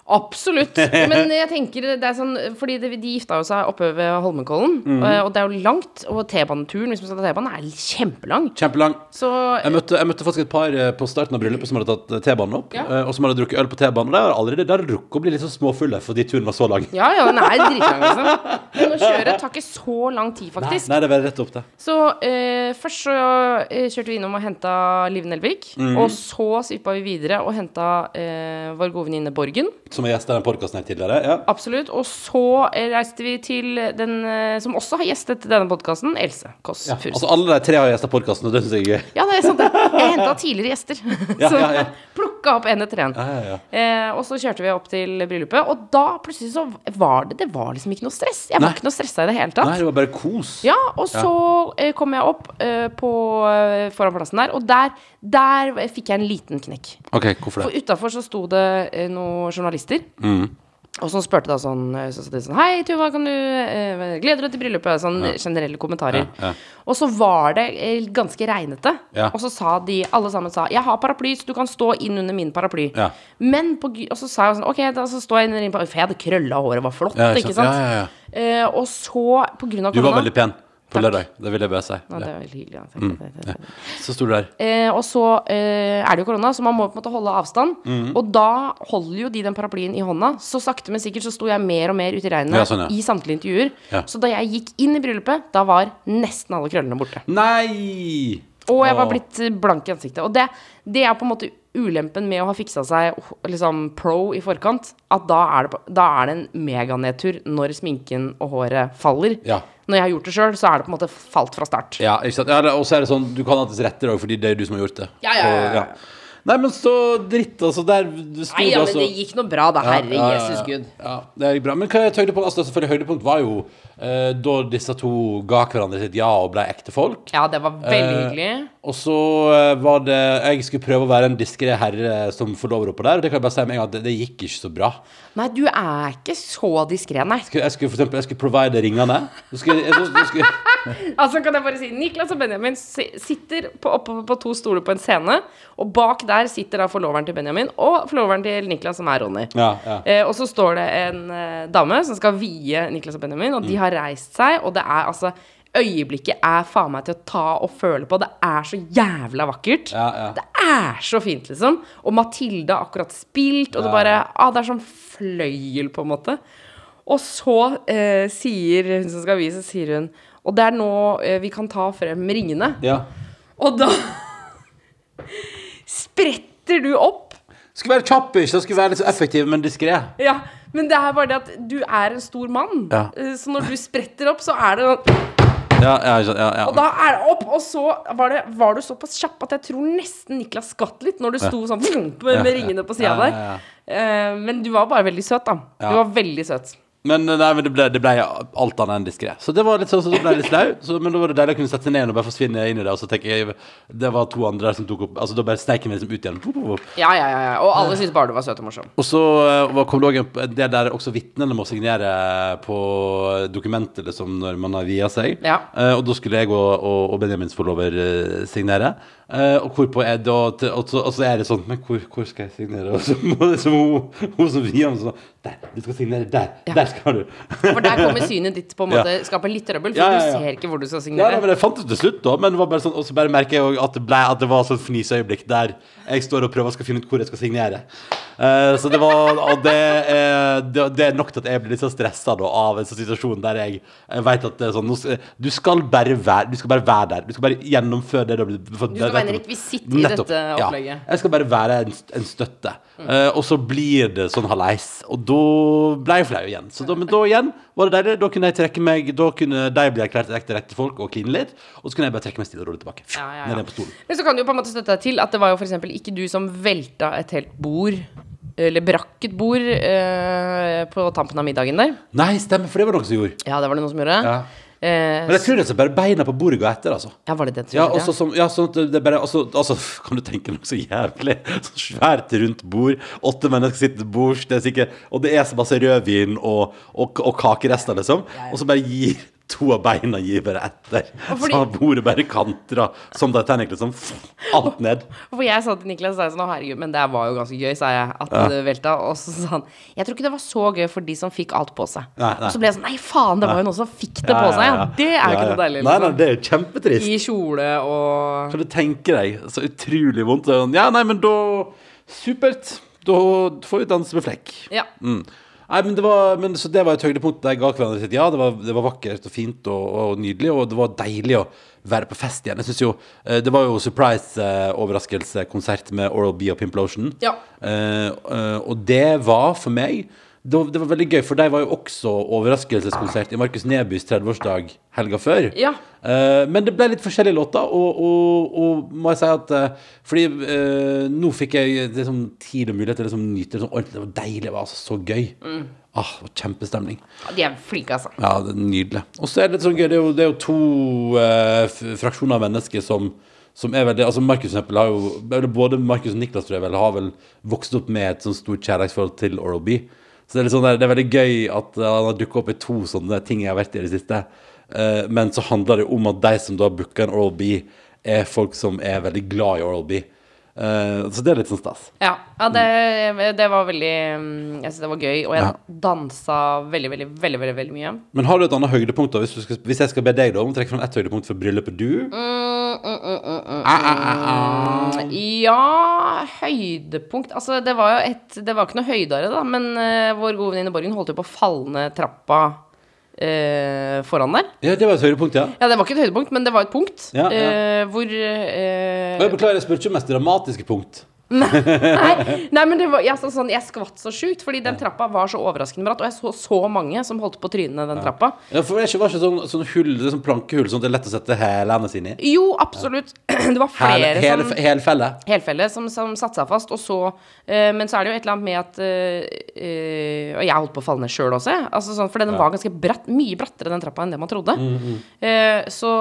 Absolutt. Men jeg tenker det er sånn Fordi det, de gifta jo seg oppe ved Holmenkollen, mm. og, det er jo langt. Og T-baneturen, hvis man skal ta T-banen, er kjempelang. Kjempelang. Så Jeg møtte, jeg møtte faktisk et par eh, på starten av bryllupet som hadde tatt eh, T-banen opp, Ja. og som hadde drukket øl på T-banen. Og de har allerede der rukket å bli litt sånn småfulle fordi turen var så lang. ja, ja, den er dritlang, liksom. Men å kjøre tar ikke så lang tid, faktisk. nei, det var rett opp det. Så eh, først så kjørte vi innom og henta Liv Nelvik. mm. Og så svippa vi videre og henta eh, vår gode venninne Borgen. Som har gjestet den podkasten her tidligere. Ja. Absolutt. Og så reiste vi til den eh, som også har gjestet denne podkasten, Else Kåss Ja, Furuseth. altså Alle de tre har gjesta podkasten, og det syns jeg er gøy. Ja, det er sant. Jeg henta tidligere gjester. Ja, ja, ja. plukka opp en etter en. Ja, ja. Eh, og så kjørte vi opp til bryllupet, og da plutselig så var det Det var liksom ikke noe stress. Jeg var Nei. ikke noe stressa i det hele tatt. Nei, det var bare kos. Ja, og så eh, kom jeg opp eh, på, eh, foran plassen der, og der, der fikk jeg en liten knekk. OK, hvorfor det? For utafor så sto det eh, noen journalister. Mm. Og så spurte da sånn, eh, så sa de sånn Hei, Tuva, kan du eh, Gleder du deg til bryllupet? Sånn generelle kommentarer. Ja, ja. Og så var det eh, ganske regnete. Ja. Og så sa de, alle sammen sa Jeg har paraply, så du kan stå inn under min paraply. Ja. Men på, Og så sa jeg sånn Ok, da så står jeg inn under din paraply. For jeg hadde krølla håret, var flott, Ja, ikke sant? Ja, ja, ja. Eh, og så, på grunn av Du var veldig pen på lørdag. Det vil jeg bare si. ja, det er veldig hyggelig. Ja. Takk, Mm. takk. Så sto du der. Eh, og så eh, er det jo korona, så man må på en måte holde avstand. Mm. Og da holder jo de den paraplyen i hånda. Så sakte, men sikkert så sto jeg mer og mer ute i regnet Ja, sånn, ja. i samtlige intervjuer. Ja. Så da jeg gikk inn i bryllupet, da var nesten alle krøllene borte. Nei! Og jeg var blitt blank i ansiktet. Og det, det er på en måte ulempen med å ha fiksa seg liksom pro i forkant. At da er det, da er det en meganedtur når sminken og håret faller. Ja. Når jeg har gjort det sjøl, så er det på en måte falt fra start. Ja, ikke sant? Ja, og så er det sånn, du kan alltids rette det fordi det er du som har gjort det. Ja, ja, ja, ja. Nei, men så dritt, altså. Der sto Nei, ja, men altså det gikk nå bra, da. Herre Ja, ja, Jesus. Gud. Ja, det gikk bra. Men hva er høydepunkt? Altså, selvfølgelig høydepunkt var jo eh, da disse to ga hverandre sitt ja og ble ekte folk. Ja, det var veldig Eh, hyggelig. Og så eh, var det Jeg skulle prøve å være en diskré herre som forlover oppå der, og det kan jeg bare si med en gang at det, det gikk ikke så bra. Nei, du er ikke så diskré, nei. Jeg skulle for eksempel Jeg skulle provide ringene. Så skulle, jeg, skulle, Altså, kan jeg bare si Niklas og Benjamin sitter på, oppe på to stoler på en scene, og bak der sitter da forloveren til Benjamin og forloveren til Niklas, som er Ronny. ja, ja. Eh, og så står det en eh, dame som skal vie Niklas og Benjamin, og de har reist seg, og det er altså Øyeblikket er faen meg til å ta og føle på. Det er så jævla vakkert. Ja, ja. Det er så fint, liksom. Og Mathilde har akkurat spilt, og det bare ah, Det er sånn fløyel, på en måte. Og så eh, sier hun som skal vise, sier hun Og det er nå eh, vi kan ta frem ringene. ja. Og da spretter du opp. Skulle være kjapp, ikke? Skulle være litt så effektiv, men diskré. Ja, men det er bare det at du er en stor mann. Ja. Eh, Så når du spretter opp, så er det sånn Ja, ja, ja. Og da er det opp, og så var, det, var du såpass kjapp at jeg tror nesten Niklas skvatt litt når du sto sånn med, med ringene på sida der. Eh, men du var bare veldig søt, da. Du var veldig søt. Men, nei, men det, ble, det ble alt annet enn diskré. Så det var litt sånn så det ble litt slau. Men da var det deilig å kunne sette seg ned og bare forsvinne inn i det. Og så tenker jeg Det var to andre der som tok opp Altså da bare sneik meg liksom ut igjen. Ja, ja, ja, ja. Og alle syntes bare du var søt og morsom. Og så eh, kom det òg del der også vitnene må signere på dokumentet liksom, når man har via seg. Ja. Eh, og da skulle jeg og, og, og Benjamins forlover eh, signere. Eh, og hvorpå er det og, og, så, og så er det sånn Men hvor, hvor skal jeg signere? Og så må liksom hun, hun som vi om sånn Der! Du skal signere der! Ja. Der skal du! For der kommer synet ditt på en Ja. måte skape litt trøbbel, for Ja, ja, ja. du ser ikke hvor du skal Ja, signere. Ja, men Jeg fant det til slutt, da. Men det var bare sånn, og så bare merker jeg at det, ble, at det var sånn fniseøyeblikk der jeg står og prøver å skal finne ut hvor jeg skal signere. Eh, så det var Og det, er- det, er nok til at jeg blir litt så stressa av en sånn situasjon der jeg, jeg vet at det er sånn Du skal bare være Du skal bare være der. Du skal bare gjennomføre det du har blitt Du skal være en rekvisitt i Nettopp, dette ja. opplegget. Jeg skal bare være en, en støtte. Uh, og så blir det sånn halleis. Og da ble jeg flau igjen. Så da, men da igjen var det deilig. Da kunne jeg trekke meg Da kunne de bli erklært ekte rette folk og kline litt. Og så kunne jeg bare trekke meg stille og rolig tilbake. Ja, ja, ja. Ned på stolen. Men så kan du jo på en måte støtte deg til at det var jo eksempel ikke du som velta et helt bord, eller brakk et bord, eh, på tampen av middagen der. Nei, stemmer, for det var noen som gjorde. Ja, det var det noen som gjorde. Ja. Eh, Men jeg tror det er bare beina på bordet går etter, altså. ja, var det det? tror Ja, også som, ja, sånn at det bare altså, altså, kan du tenke noe så jævlig Så svært rundt bord Åtte mennesker sitter til bords Og det er så masse rødvin og, og, og kakerester liksom Og så bare gir To av beina gir bare etter fordi- Så har bordet bare kantra Som Titanic liksom Alt ned For jeg sa til Niklas sa sånn, «Å, herregud, men det var jo ganske gøy, sa jeg, at det velta. Og så sa han Jeg tror ikke det var så gøy for de som fikk alt på seg. Nei, nei. Og så ble jeg sånn Nei, faen, det var jo noen som fikk det på seg. Ja, det er jo Ja, ikke noe deilig, Nei, nei, liksom. det er jo kjempetrist I kjole og Kan du tenke deg Så utrolig vondt Sånn, Ja, nei, men da Supert Da får vi danse med flekk Ja. Mm. Nei, men det var, men, så det var et høydepunkt der jeg ga hverandre sitt ja. Det var, det var vakkert og fint og, og nydelig, og det var deilig å være på fest igjen. Jeg synes jo, eh, Det var jo surprise-overraskelseskonsert med Oral B og Pimplotion. Ja. Eh, eh, og det var for meg det var, det var veldig gøy, for de var jo også overraskelseskonsert i Markus Nebys 30-årsdag helga før. Ja. Uh, men det ble litt forskjellige låter, og, og, og må jeg si at uh, Fordi uh, nå fikk jeg liksom, tid og mulighet til å liksom, nyte det sånn ordentlig. Det var deilig. Det var altså så gøy. Ah, det var kjempestemning. Ja, De er flinke, altså. Ja, det er nydelig. Og så er det litt sånn gøy. Det er jo, det er jo to fraksjoner av mennesker som som er veldig, altså Markus har jo Både Markus og Niklas tror jeg vel har vel vokst opp med et sånt stort kjærlighetsforhold til Oral B. Så det er, sånn der, det er veldig gøy at eh, han har dukka opp i to sånne ting jeg har vært i det siste. Eh, men så handler det om at de som da booker en Oral B, er folk som er veldig glad i Oral B. Eh, så det er litt sånn stas. Ja, ja det, det var veldig mm, Jeg synes det var gøy. Og jeg Ja. dansa veldig, veldig, veldig veldig, veldig mye. Men har du et annet høydepunkt? da? Hvis, skal, hvis jeg skal be deg da om å trekke fram ett høydepunkt for bryllupet du Ja, høydepunkt Altså, det var jo et Det var ikke noe høydere, da, men uh, vår gode venninne Borgen holdt jo på å falle ned trappa uh, foran der. Ja, det var et høydepunkt, ja. Ja, det var ikke et høydepunkt, men det var et punkt. Ja, ja. Uh, hvor uh, jeg beklager, jeg spør ikke om mest dramatiske punkt. Nei, nei, men det var, jeg, så, sånn, jeg skvatt så sjukt, fordi den trappa var så overraskende bratt. Og jeg så så mange som holdt på å tryne ned den trappa. Ja, for det var ikke sånn, sånn hull, sånn plankehull, sånn at det er lett å sette hælene sine i. Jo, absolutt. Det var flere hel, som helfelle. Helfelle som, som satte seg fast. Og så eh, Men så er det jo et eller annet med at eh, Og jeg holdt på å falle ned sjøl også, altså, sånn, for den var ganske bratt. Mye brattere, den trappa, enn det man trodde. Eh, så,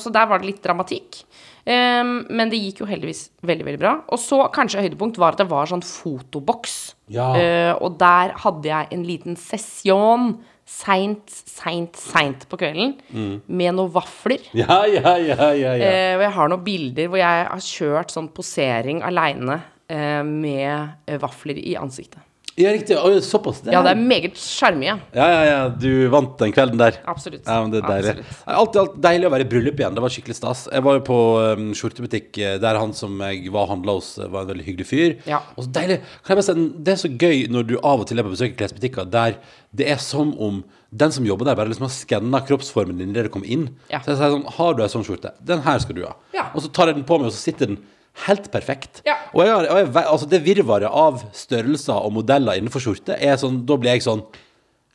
så der var det litt dramatikk. Eh, men det gikk jo heldigvis veldig, veldig bra. Og så kanskje høydepunkt var at det var sånn fotoboks. Ja. Uh, og der hadde jeg en liten sesjon seint, seint, seint på kvelden med noen vafler. Ja, ja, ja, ja, ja. Uh, og jeg har noen bilder hvor jeg har kjørt sånn posering aleine uh, med vafler i ansiktet. Ja, riktig. Oi, såpass. Det Ja, det er meget sjarmige. ja, ja, ja. Du vant den kvelden der. Absolutt. Ja, men det er deilig. Absolutt. Alt i alt deilig å være i bryllup igjen. Det var skikkelig stas. Jeg var jo på um, skjortebutikk eh, der han som jeg var handla hos, eh, var en veldig hyggelig fyr. Ja. Og så deilig. Kan jeg bare si, Det er så gøy når du av og til er på besøk i klesbutikker der det er som om den som jobber der, bare liksom har skanna kroppsformen din idet du kommer inn. Ja. Så jeg sier sånn Har du ei sånn skjorte? Den her skal du ha. Ja. Og så tar jeg den på meg, og så sitter den helt perfekt. Ja. Og, jeg, har- og jeg, altså det virvaret av størrelser og modeller innenfor skjorte er sånn Da blir jeg sånn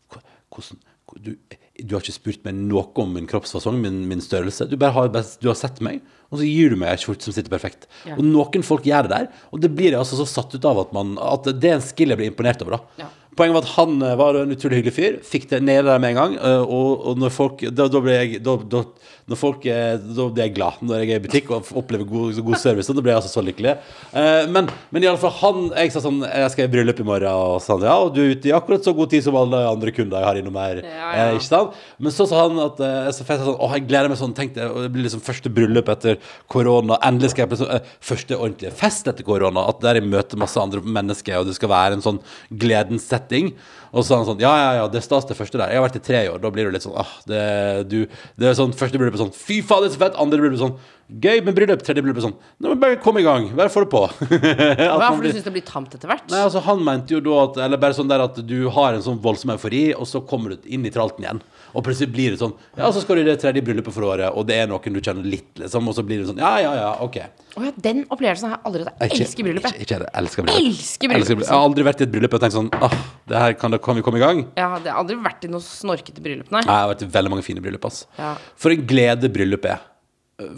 Hvordan du, du har ikke spurt meg noe om min kroppsfasong, min, min størrelse. Du bare har, du har sett meg, og så gir du meg en skjorte som sitter perfekt. Ja. Og noen folk gjør det der, og det blir jeg altså så satt ut av at, man, at det er en skill jeg blir imponert over. da Ja. Poenget var at han eh, var en utrolig hyggelig fyr. Fikk det nede der med en gang. eh, Og, og når folk Da, da ble jeg da, da, når folk, er, da blir jeg glad når jeg er i butikk og opplever god, god service. Da blir jeg altså så lykkelig. Eh, Men, men i alle fall han Jeg sa sånn Jeg skal i bryllup i morgen, og sånn. Ja, og du er ute i akkurat så god tid som alle andre kunder jeg har innom her. Ja, ja. Eh, Ikke sant? Men så sa han at eh, så jeg sånn Å, jeg gleder meg sånn. Tenkte jeg, det blir liksom første bryllup etter korona. Endelig skal jeg bli eh, Første ordentlige fest etter korona. At der jeg møter masse andre mennesker, og det skal være en sånn gledens setting. Og så sa han sånn Ja, ja, ja, det er stas det første der. Jeg har vært i tre år. Da blir du litt sånn ah, det, du, det er sånn Første bryllupet sånn Fy faen, det er så fett! Andre bryllupet sånn Gøy med bryllup. Tredje bryllupet sånn Nå, men bare kom i gang. Bare få det på. Hva, man for du syns det blir tamt etter hvert? Nei, altså Han mente jo da at Eller bare sånn der at du har en sånn voldsom eufori, og så kommer du inn i tralten igjen. Og plutselig blir det sånn Ja, så skal du i det tredje bryllupet for året, og det er noen du kjenner litt, liksom. Og så blir det sånn Ja, ja, ja, OK. Å ja, den opplevelsen har jeg aldri hatt. Jeg elsker bryllup, Ikke, jeg. ikke, jeg elsker bryllup. Elsker bryllup. Jeg har aldri vært i et bryllup og tenkt sånn Åh, det her kan, kan vi komme i gang? Ja, det har aldri vært i noe snorkete bryllup, nei. Nei, Jeg har vært i veldig mange fine bryllup. ass Ja. For en glede bryllup er.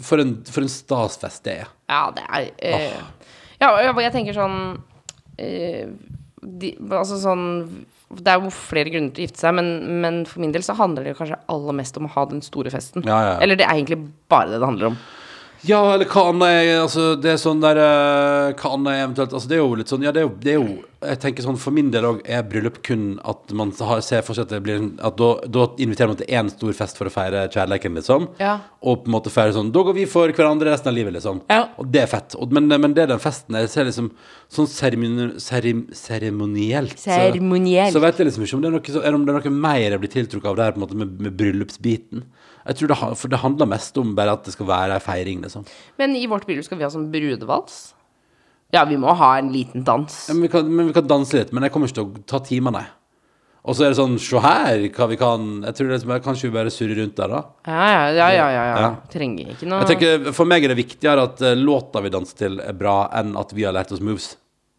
For en, for en stasfest det er. Ja, det er eh, Ja, jeg tenker sånn øh, de, Altså sånn Det er jo flere grunner til å gifte seg, men, men for min del så handler det kanskje aller mest om å ha den store festen. Ja, ja. Eller det er egentlig bare det det handler om. Ja, eller hva annet er Altså, det er sånn der eh, Hva annet er eventuelt Altså, det er jo litt sånn Ja, det er jo, det er jo Jeg tenker sånn For min del òg er bryllup kun at man har, ser for seg at det blir At da, da inviterer man til én stor fest for å feire kjærligheten, liksom. Ja. Og på en måte feire sånn Da går vi for hverandre resten av livet, liksom. Ja. Og det er fett. Og, men, men det er den festen jeg ser liksom sånn seremonielt serim- seremonielt. så- Så vet jeg liksom ikke om det er noe, så- om det er noe mer jeg blir tiltrukket av der på en måte med, med bryllupsbiten. Jeg tror det, For det handler mest om bare at det skal være ei feiring, liksom. Men i vårt bryllup skal vi ha sånn brudevals. Ja, vi må ha en liten dans. Ja, men, vi kan, men vi kan danse litt, men jeg kommer ikke til å ta timer, nei. Og så er det sånn, se her, hva vi kan Jeg tror det er Kanskje vi bare surrer rundt der, da. Ja, ja, ja, ja, ja, ja. Ja. Trenger ikke noe Jeg tenker, For meg er det viktigere at eh, låta vi danser til, er bra, enn at vi har lært oss moves.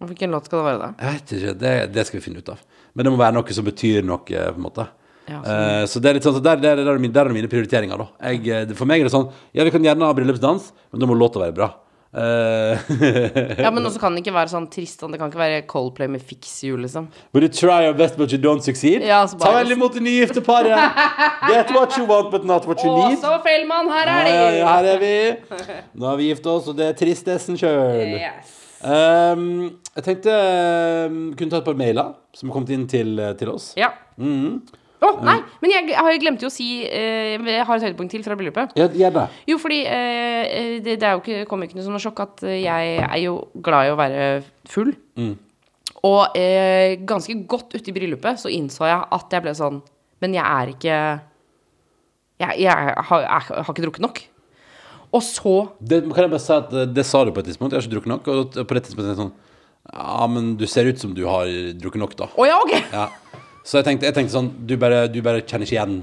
Hvilken låt skal det være, da? Jeg vet ikke, det, det skal vi finne ut av. Men det må være noe som betyr noe, på en måte. Ja, Eh, så det er litt sånn, så der, der, der, er mine, der er mine prioriteringer, da. Jeg, eh, for meg er det sånn Ja, vi kan gjerne ha bryllupsdans, men da må låta være bra. Eh, Ja, men også kan det ikke være sånn trist sånn. Det kan ikke være Coldplay med Fix You, liksom. Will you try your best, but you don't succeed? Ja, så Ta bare- vel imot det nygifte paret. Get what you want, but not what you need. Åse feil Fellmann, her er de! ja, her er vi. Nå har vi gift oss, og det er tristessen sjøl. Yes. Um, jeg tenkte um, kunne ta et par mailer som har kommet inn til, til oss. Ja. Mhm. Å, nei, men jeg, jeg har jo å si eh, Jeg har et høydepunkt til fra bryllupet. Ja, Gjerne. Jo, fordi eh, det, det er jo ikke, kommer ikke noe som noe sjokk at eh, jeg er jo glad i å være full. Mm. Og eh, ganske godt ute i bryllupet så innså jeg at jeg ble sånn Men jeg er ikke Jeg, jeg, har, jeg har ikke drukket nok. Og så Det, kan jeg bare si at eh, det sa du på et tidspunkt. Jeg har ikke drukket nok. Og på det tidspunktet er det sånn Ja, men du ser ut som du har drukket nok, da. Å ja, ok! Ja. Så jeg tenkte, jeg tenkte sånn Du bare, du bare kjenner ikke igjen.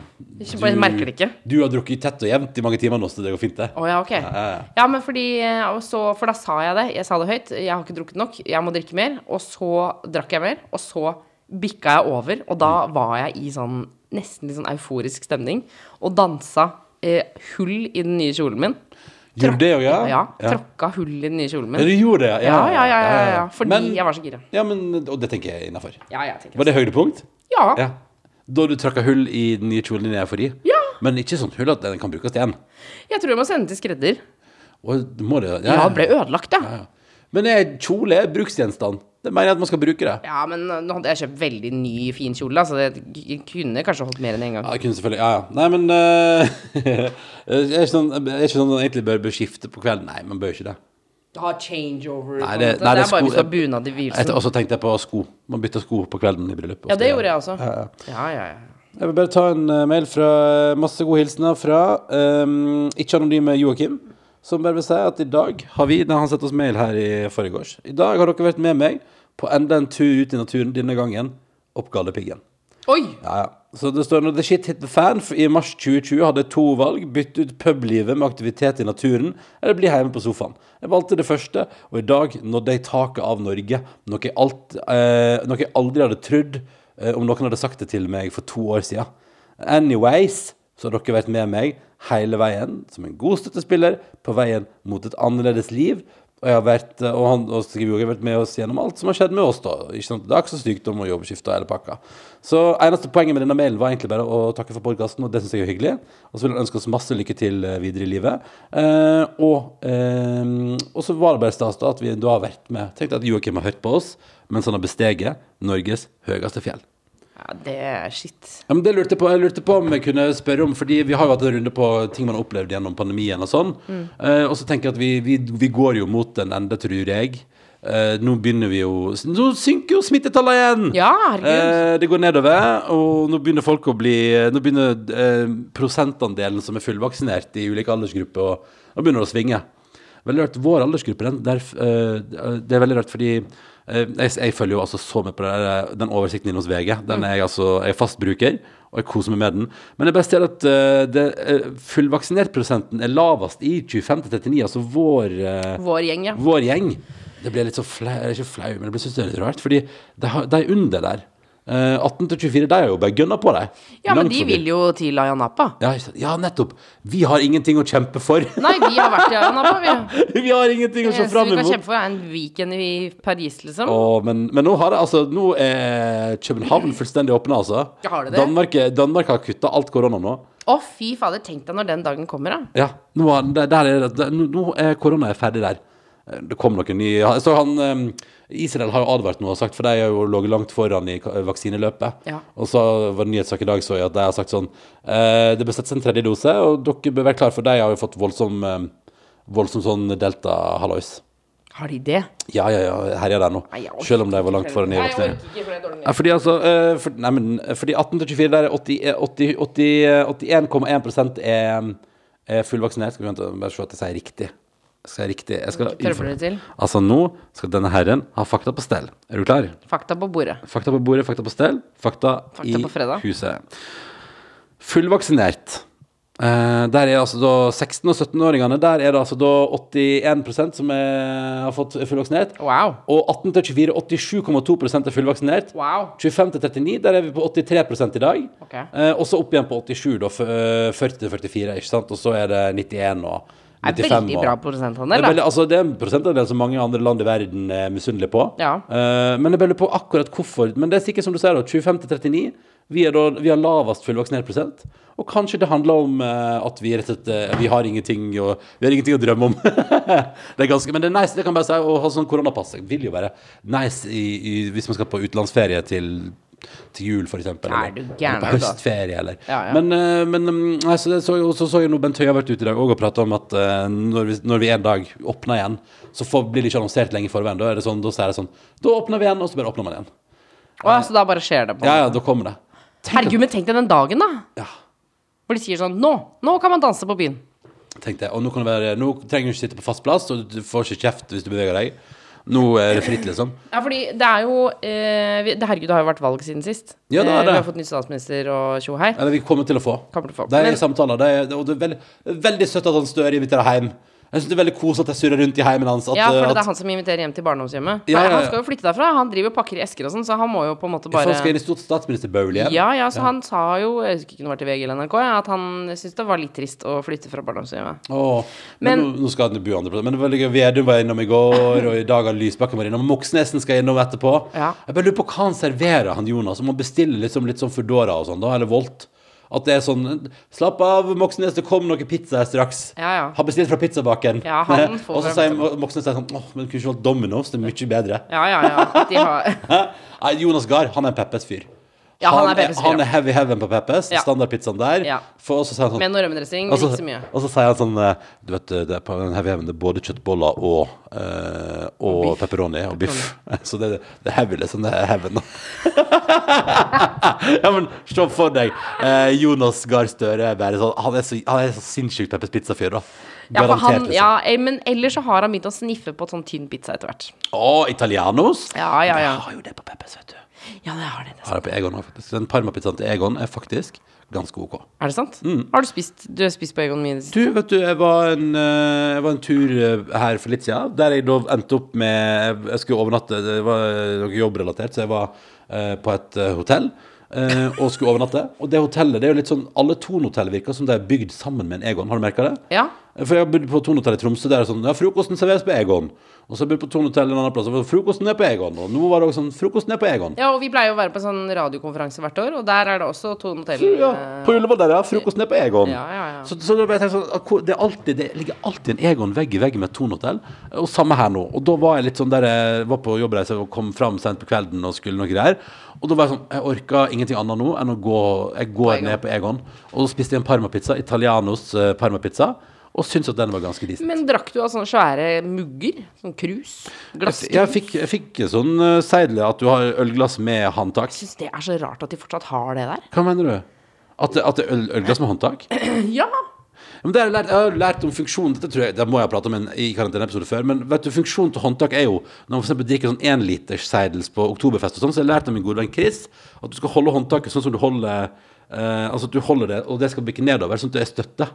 Ikke bare merker det ikke. Du har drukket tett og jevnt i mange timer nå, så det går fint, det. Oh, ja, ok. ja, ja. Ja, men fordi eh, så, For da sa jeg det. Jeg sa det høyt. Jeg har ikke drukket nok. Jeg må drikke mer. Og så drakk jeg mer. Og så bikka jeg over. Og da var jeg i sånn nesten litt sånn euforisk stemning. Og dansa eh, hull i den nye kjolen min. Gjorde det òg, ja? Ja, Tråkka hull i den nye kjolen min. Ja, du gjorde det? Ja, ja, ja. ja, ja. Fordi Men, jeg var så gira. ja, men, og det tenker jeg innafor. Ja, jeg tenker Var det høydepunkt? Ja. Ja. Da du trakka hull i den nye kjolen din i eufori? Ja. Men ikke sånn hull at den kan brukes igjen? Jeg tror jeg må sende til skredder. Og må det, Ja, det ble ødelagt, ja. ja, ja. Men er kjole er bruksgjenstand. Det mener jeg at man skal bruke det. Ja, men uh, nå hadde jeg kjøpt veldig ny, fin kjole, så det kunne kanskje holdt mer enn én gang. Ja, jeg kunne selvfølgelig, ja, ja. Nei, men uh, er ikke sånn, er ikke sånn at man egentlig bør, bør skifte på kvelden. Nei, man bør ikke det. Ha changeover. Nei, det- nei, det det er bare hvis du har bunad i hvilsen. og så tenkte jeg på sko. Man bytter sko på kvelden i bryllup. Ja, det gjorde jeg også. Ja, ja. Ja, ja, ja. Jeg vil bare ta en eh, mail fra masse gode hilsener fra um, ikke-anonyme Joakim. Som bare vil si at i dag har vi nei, Han sendte oss mail her i forgårs. I dag har dere vært med meg på enda en tur ut i naturen, denne gangen opp Galdhøpiggen. Oi! Ja, ja. Så det står når The Shit Hit The Fan i mars 2020 hadde jeg to valg. Bytte ut publivet med aktivitet i naturen, eller bli hjemme på sofaen. Jeg valgte det første, og i dag nådde jeg taket av Norge. Noe jeg, alt, eh, noe jeg aldri hadde trodd eh, om noen hadde sagt det til meg for to år siden. Anyways, så har dere vært med meg hele veien, som en god støttespiller, på veien mot et annerledes liv. Og jeg har vært, og han og jo, har vært med oss gjennom alt som har skjedd med oss. da, ikke sant, Det er ikke og sykdom og jobbskifte og hele pakka. Så eneste poenget med denne mailen var egentlig bare å takke for podkasten, og det syns jeg er hyggelig. Og så vil han ønske oss masse lykke til eh, videre i livet. Eh, og, eh, og så var det bare stas da at vi da har vært med. Tenk at Joakim har hørt på oss mens han har besteget Norges høyeste fjell. Ja, det er shit. Ja, men det lurte jeg på, jeg lurte på om jeg kunne spørre om, fordi vi har jo hatt en runde på ting man har opplevd gjennom pandemien og sånn. Eh, og så tenker jeg at vi, vi, vi går jo mot en ende, tror jeg. eh, nå begynner vi jo Nå synker jo smittetallene igjen! Ja. Eh, det går nedover, og nå begynner folk å bli Nå begynner eh, prosentandelen som er fullvaksinert i ulike aldersgrupper, og og begynner å svinge. Veldig rart. Vår aldersgruppe, den, der, eh, det er veldig rart fordi eh, jeg, jeg følger jo altså så med på der, den oversikten inne hos VG. Den er jeg altså jeg er fast bruker, og jeg koser meg med den. Men det beste er at uh, det, eh, fullvaksinert-prosenten er lavest i 25-39, altså vår uh, Vår gjeng, ja. vår gjeng. Det ble litt så flau, ikke flau, men det ble synes det er litt rart, fordi de, de er under der. Eh, 18 til 24, de er jo bare gønna på deg. Ja, men Langt de forbi. vil jo til Ayia Napa. ja, ikke sant? ja, nettopp. Vi har ingenting å kjempe for. Nei, vi har vært i Ayia Napa, vi. vi har ingenting å se fram fram vi kan imot. kjempe for, en weekend i Paris, liksom. Å, men, men nå har det altså Nå er København fullstendig åpna, altså. Ja, har det det? Danmark, er- Danmark har kutta alt korona nå. Å, fy fader, tenk deg når den dagen kommer, da. Ja, nå er, der, der er, det- nå, nå er korona er ferdig der. Det kom noen nye Så han Israel har jo advart nå og sagt, for de har jo ligget langt foran i vaksineløpet. Ja. Og så var det nyhetssak i dag så jeg at de har sagt sånn eh, Det bør settes en tredje dose, og dere bør være klar, for de har jo fått voldsom Voldsom sånn delta-hallois. Har de det? Ja, ja, ja, Herja der nå. Nei, Selv om de var langt foran i Nei, jeg vaksinering. orker ikke, for det er Ja, fordi altså eh, for, Nei, men eh, fordi 18 til 24 der er 80 80 80 81,1 er, er fullvaksinert. Skal vi vente, bare se at jeg sier riktig. Jeg riktig jeg skal dere til? Altså, nå skal denne herren ha fakta på stell. Er du klar? Fakta på bordet. Fakta på bordet, fakta på stell, fakta, Fakta i huset. Fullvaksinert. Uh, der er altså da 16- og 17-åringene Der er det altså da 81% som er, har fått fullvaksinert. Wow. Og 18 til 24 87,2% er fullvaksinert. Wow. 25 til 39, der er vi på 83 i dag. Okay. Uh, og så opp igjen på 87, da. eh, 40 til 44, ikke sant. Og så er det 91 og Er 95. veldig bra det prosentandel, er, da. altså, det er en prosentandel som mange andre land i verden er misunnelige på. Ja. Uh, men jeg bare lurer på akkurat hvorfor. Men det er sikkert som du sier, da, 25 til 39. Vi, da, vi har lavest fullvaksinert prosent. Og kanskje det handler om uh, at vi rett og slett eh, Vi har ingenting å, vi har ingenting å drømme om. det er ganske, men det er nice, det kan bare si, å ha sånn koronapass. Det vil jo være nice i, i, hvis man skal på utenlandsferie til til jul. Er eller- på høstferie, eller Ja, ja. Men, eh, men mm, altså, så, så, så jeg nå Bent Høie har vært ute i dag og prata om at uh, når, vi, når vi en dag åpner igjen, så får, blir det ikke annonsert lenge i forveien. Da er det sånn, da sier det sånn Da åpner vi igjen, og så bare åpner man igjen. Å, så da bare skjer det på Ja, ja, da kommer det. Tenk Herregud, men tenk deg den dagen, da. Ja. Hvor de sier sånn Nå! Nå kan man danse på byen. Tenkte jeg. Og nå, kan det være, nå trenger du ikke sitte på fast plass, og du får ikke kjeft hvis du beveger deg. Nå er det fritt, liksom. Ja, fordi det er jo eh, vi, det, Herregud, det har jo vært valg siden sist. Ja, det er Eh, det. Vi har fått ny statsminister og tjo hei. Eller vi kommer til å få. Kommer til å få. Det er Men- samtaler. Det er, og det er veldig, veldig søtt at han Støre inviterer hjem. Jeg synes det er veldig koselig at jeg surrer rundt i heimen hans. At, Ja, for det at, er han som inviterer hjem til barndomshjemmet. Ja, ja, ja. Han skal jo flytte derfra. Han driver og pakker i esker og sånn, så han må jo på en måte bare han skal inn i stort statsministerbowl igjen. Ja, ja, så han sa jo, jeg husker ikke om det var til VG eller NRK, at han syntes det var litt trist å flytte fra barndomshjemmet. Åh, men, Men- nå, skal han bo andre plasser. Men det var veldig gøy. Vedum var innom i går, og i dag har Lysbakken vært innom. Moxnesen skal innom etterpå. Jeg bare lurer på hva han serverer, han Jonas. Om han bestiller liksom, litt sånn Foodora og sånn, da, eller Volt. At det er sånn Slapp av, Moxnes, det kommer noe pizza her straks. Ja, ja. Har bestilt fra pizzabakeren. Ja, og så sier Moxnes sånn Åh, men kunne ikke valgt Domino's, det er mye bedre. Ja, ja, ja. De har Jonas Gahr, han er en Peppes-fyr. Ja, han er Peppes-fyr, Han er heavy heaven på Peppes. Ja. Standardpizzaen der. Ja. For, og så han sånn Med noe rømmedressing, ikke så mye. og så sier han sånn eh, Du vet, det er på den heavy heaven det er både kjøttboller og, uh, og biff. pepperoni og biff. Så det, det er heavy, liksom. Det er heaven, ja, men se for deg eh, Jonas Gahr Støre være sånn Han er så, han er så sinnssykt Peppers Pizza-fyr, da. Ja, han, liksom. ja, eh, men ellers så har han begynt å sniffe på sånn tynn pizza etter hvert. Å, Italianos? Ja, ja, ja. Han har jo det på Peppers, vet du. Ja, det har det. det. Har det på Egon òg, faktisk. Den parmapizzaen til Egon er faktisk ganske OK. Er det sant? Mm. Har du spist Du har spist på Egon mye det? Du, vet du, jeg var en, eh, jeg var en tur eh, her for litt siden, der jeg da endte opp med Jeg skulle overnatte, det var noe jobbrelatert, så jeg var eh, på et eh, hotell. eh, og skulle overnatte. Og det hotellet, det er jo litt sånn Alle Thon-hotell virker som de er bygd sammen med en Egon. Har du merka det? Ja. For jeg har bodd på Thon-hotell i Tromsø. Der er sånn Ja, frokosten serveres på Egon. Og så har jeg bodd på Thon-hotell en annen plass, og frokosten er på Egon. Og nå var det også sånn Frokosten er på Egon. ja, og vi pleier å være på sånn radiokonferanse hvert år, og der er det også Tone Hotell. Ja, eh, på Ullevål der, ja. Frokosten er på Egon. Ja, ja, ja. Så, så jeg tenkt sånn det, alltid, det ligger alltid en Egon vegg i vegg med et Thon-hotell. Og samme her nå. Og da var jeg litt sånn der jeg var på jobbreise og kom fram sent på kvelden og skulle noe greier. Og da var jeg sånn Jeg orka ingenting annet nå enn å gå Jeg går på ned på Egon. Og så spiste jeg en parmapizza. Italianos eh, parmapizza. Og syntes at den var ganske decent. Men drakk du av sånne svære mugger? Sånn krus? Glasskrus? Jeg fikk, jeg fikk sånn uh, seidel at du har ølglass med håndtak. Jeg syns det er så rart at de fortsatt har det der. Hva mener du? At, at det er øl, ølglass med håndtak? Ja! Men det har jeg, lært, jeg har lært om funksjonen Dette tror jeg, det må jeg ha pratet om en, i karanteneepisode før. Men vet du, funksjonen til håndtak er jo Når man eksempel drikker sånn énliters seidels på oktoberfest, og sånn, så har jeg lært av min gode venn Chris at du skal holde håndtaket sånn som du holder eh, Altså at du holder det, og det skal bikke nedover, sånn at det er støtte.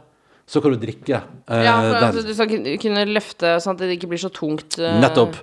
Så kan du drikke eh, ja for den. altså, du skal kunne løfte sånn at det ikke blir så tungt. eh, Nettopp.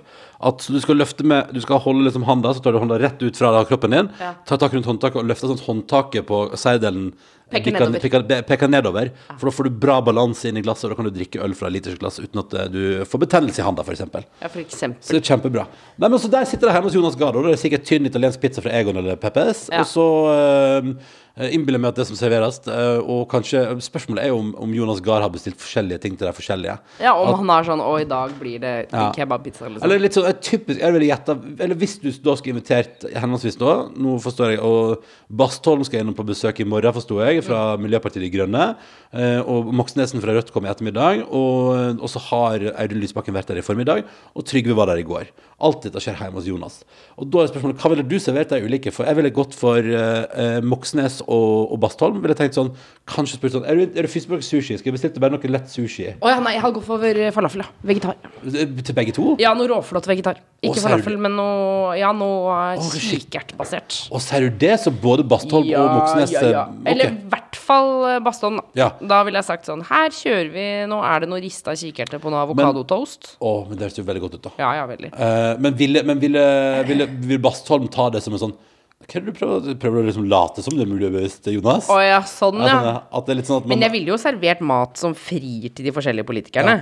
At du skal løfte med Du skal holde liksom handa, så tar du hånda rett ut fra da kroppen din. Ja. Ta tak rundt håndtaket og løfte sånn håndtaket på seidelen Peker bikker- nedover. Peker, peker nedover. For da får du bra balanse inn i glasset, og da kan du drikke øl fra et litersglass uten at eh, du får betennelse i handa, f.eks. Ja, for eksempel. Så det er kjempebra. Nei, men så Der sitter det hjemme hos Jonas Gahr, og det er sikkert tynn italiensk pizza fra Egon eller Peppes. Ja. Og så uh, innbiller jeg meg at det som serveres eh, Og kanskje Spørsmålet er jo om, om Jonas Gahr har bestilt forskjellige ting til de forskjellige. Ja, om han har sånn Å, i dag blir det Ja. kebabpizza, liksom. Eller litt sånn typisk Jeg ville gjette Eller hvis du da skulle invitert henholdsvis nå, Nå forstår jeg Og Bastholm skal innom på besøk i morgen, forstår jeg, fra Miljøpartiet De Grønne. eh, Og Moxnesen fra Rødt kom i ettermiddag. Og, og så har Audun Lysbakken vært der i formiddag. Og Trygve var der i går. Alt dette skjer hjemme hos Jonas. Og da er spørsmålet hva ville du servert de ulike? For jeg ville gått for eh, eh, Moxnes og, og Bastholm. Ville tenkt sånn Kanskje spurt sånn Er du, er du først på sushi? Skal jeg bestille bare noe lett sushi? Å ja, nei, jeg hadde gått for eh, falafel, ja. Vegetar. Til begge to? Ja, noe råflott vegetar. Ikke du- falafel, men noe Ja, noe Å, shit. kikertbasert. Og sier du det, så både Bastholm og Moxnes ja, ja. eh, ok. Eller i hvert fall Bastholm, da. Ja. Da ville jeg sagt sånn Her kjører vi Nå er det noe rista kikerter på noe avokadotoast. Å, men det høres jo veldig godt ut, da. Ja, ja, veldig. Eh, men ville, men ville, ville, vil Bastholm ta det som en sånn Hva er det du prøver, prøver å liksom late som det er mulig bevisst, Jonas? Å ja, sånn, Ja, ja. at det er litt sånn at man, Men jeg ville jo servert mat som frir til de forskjellige politikerne.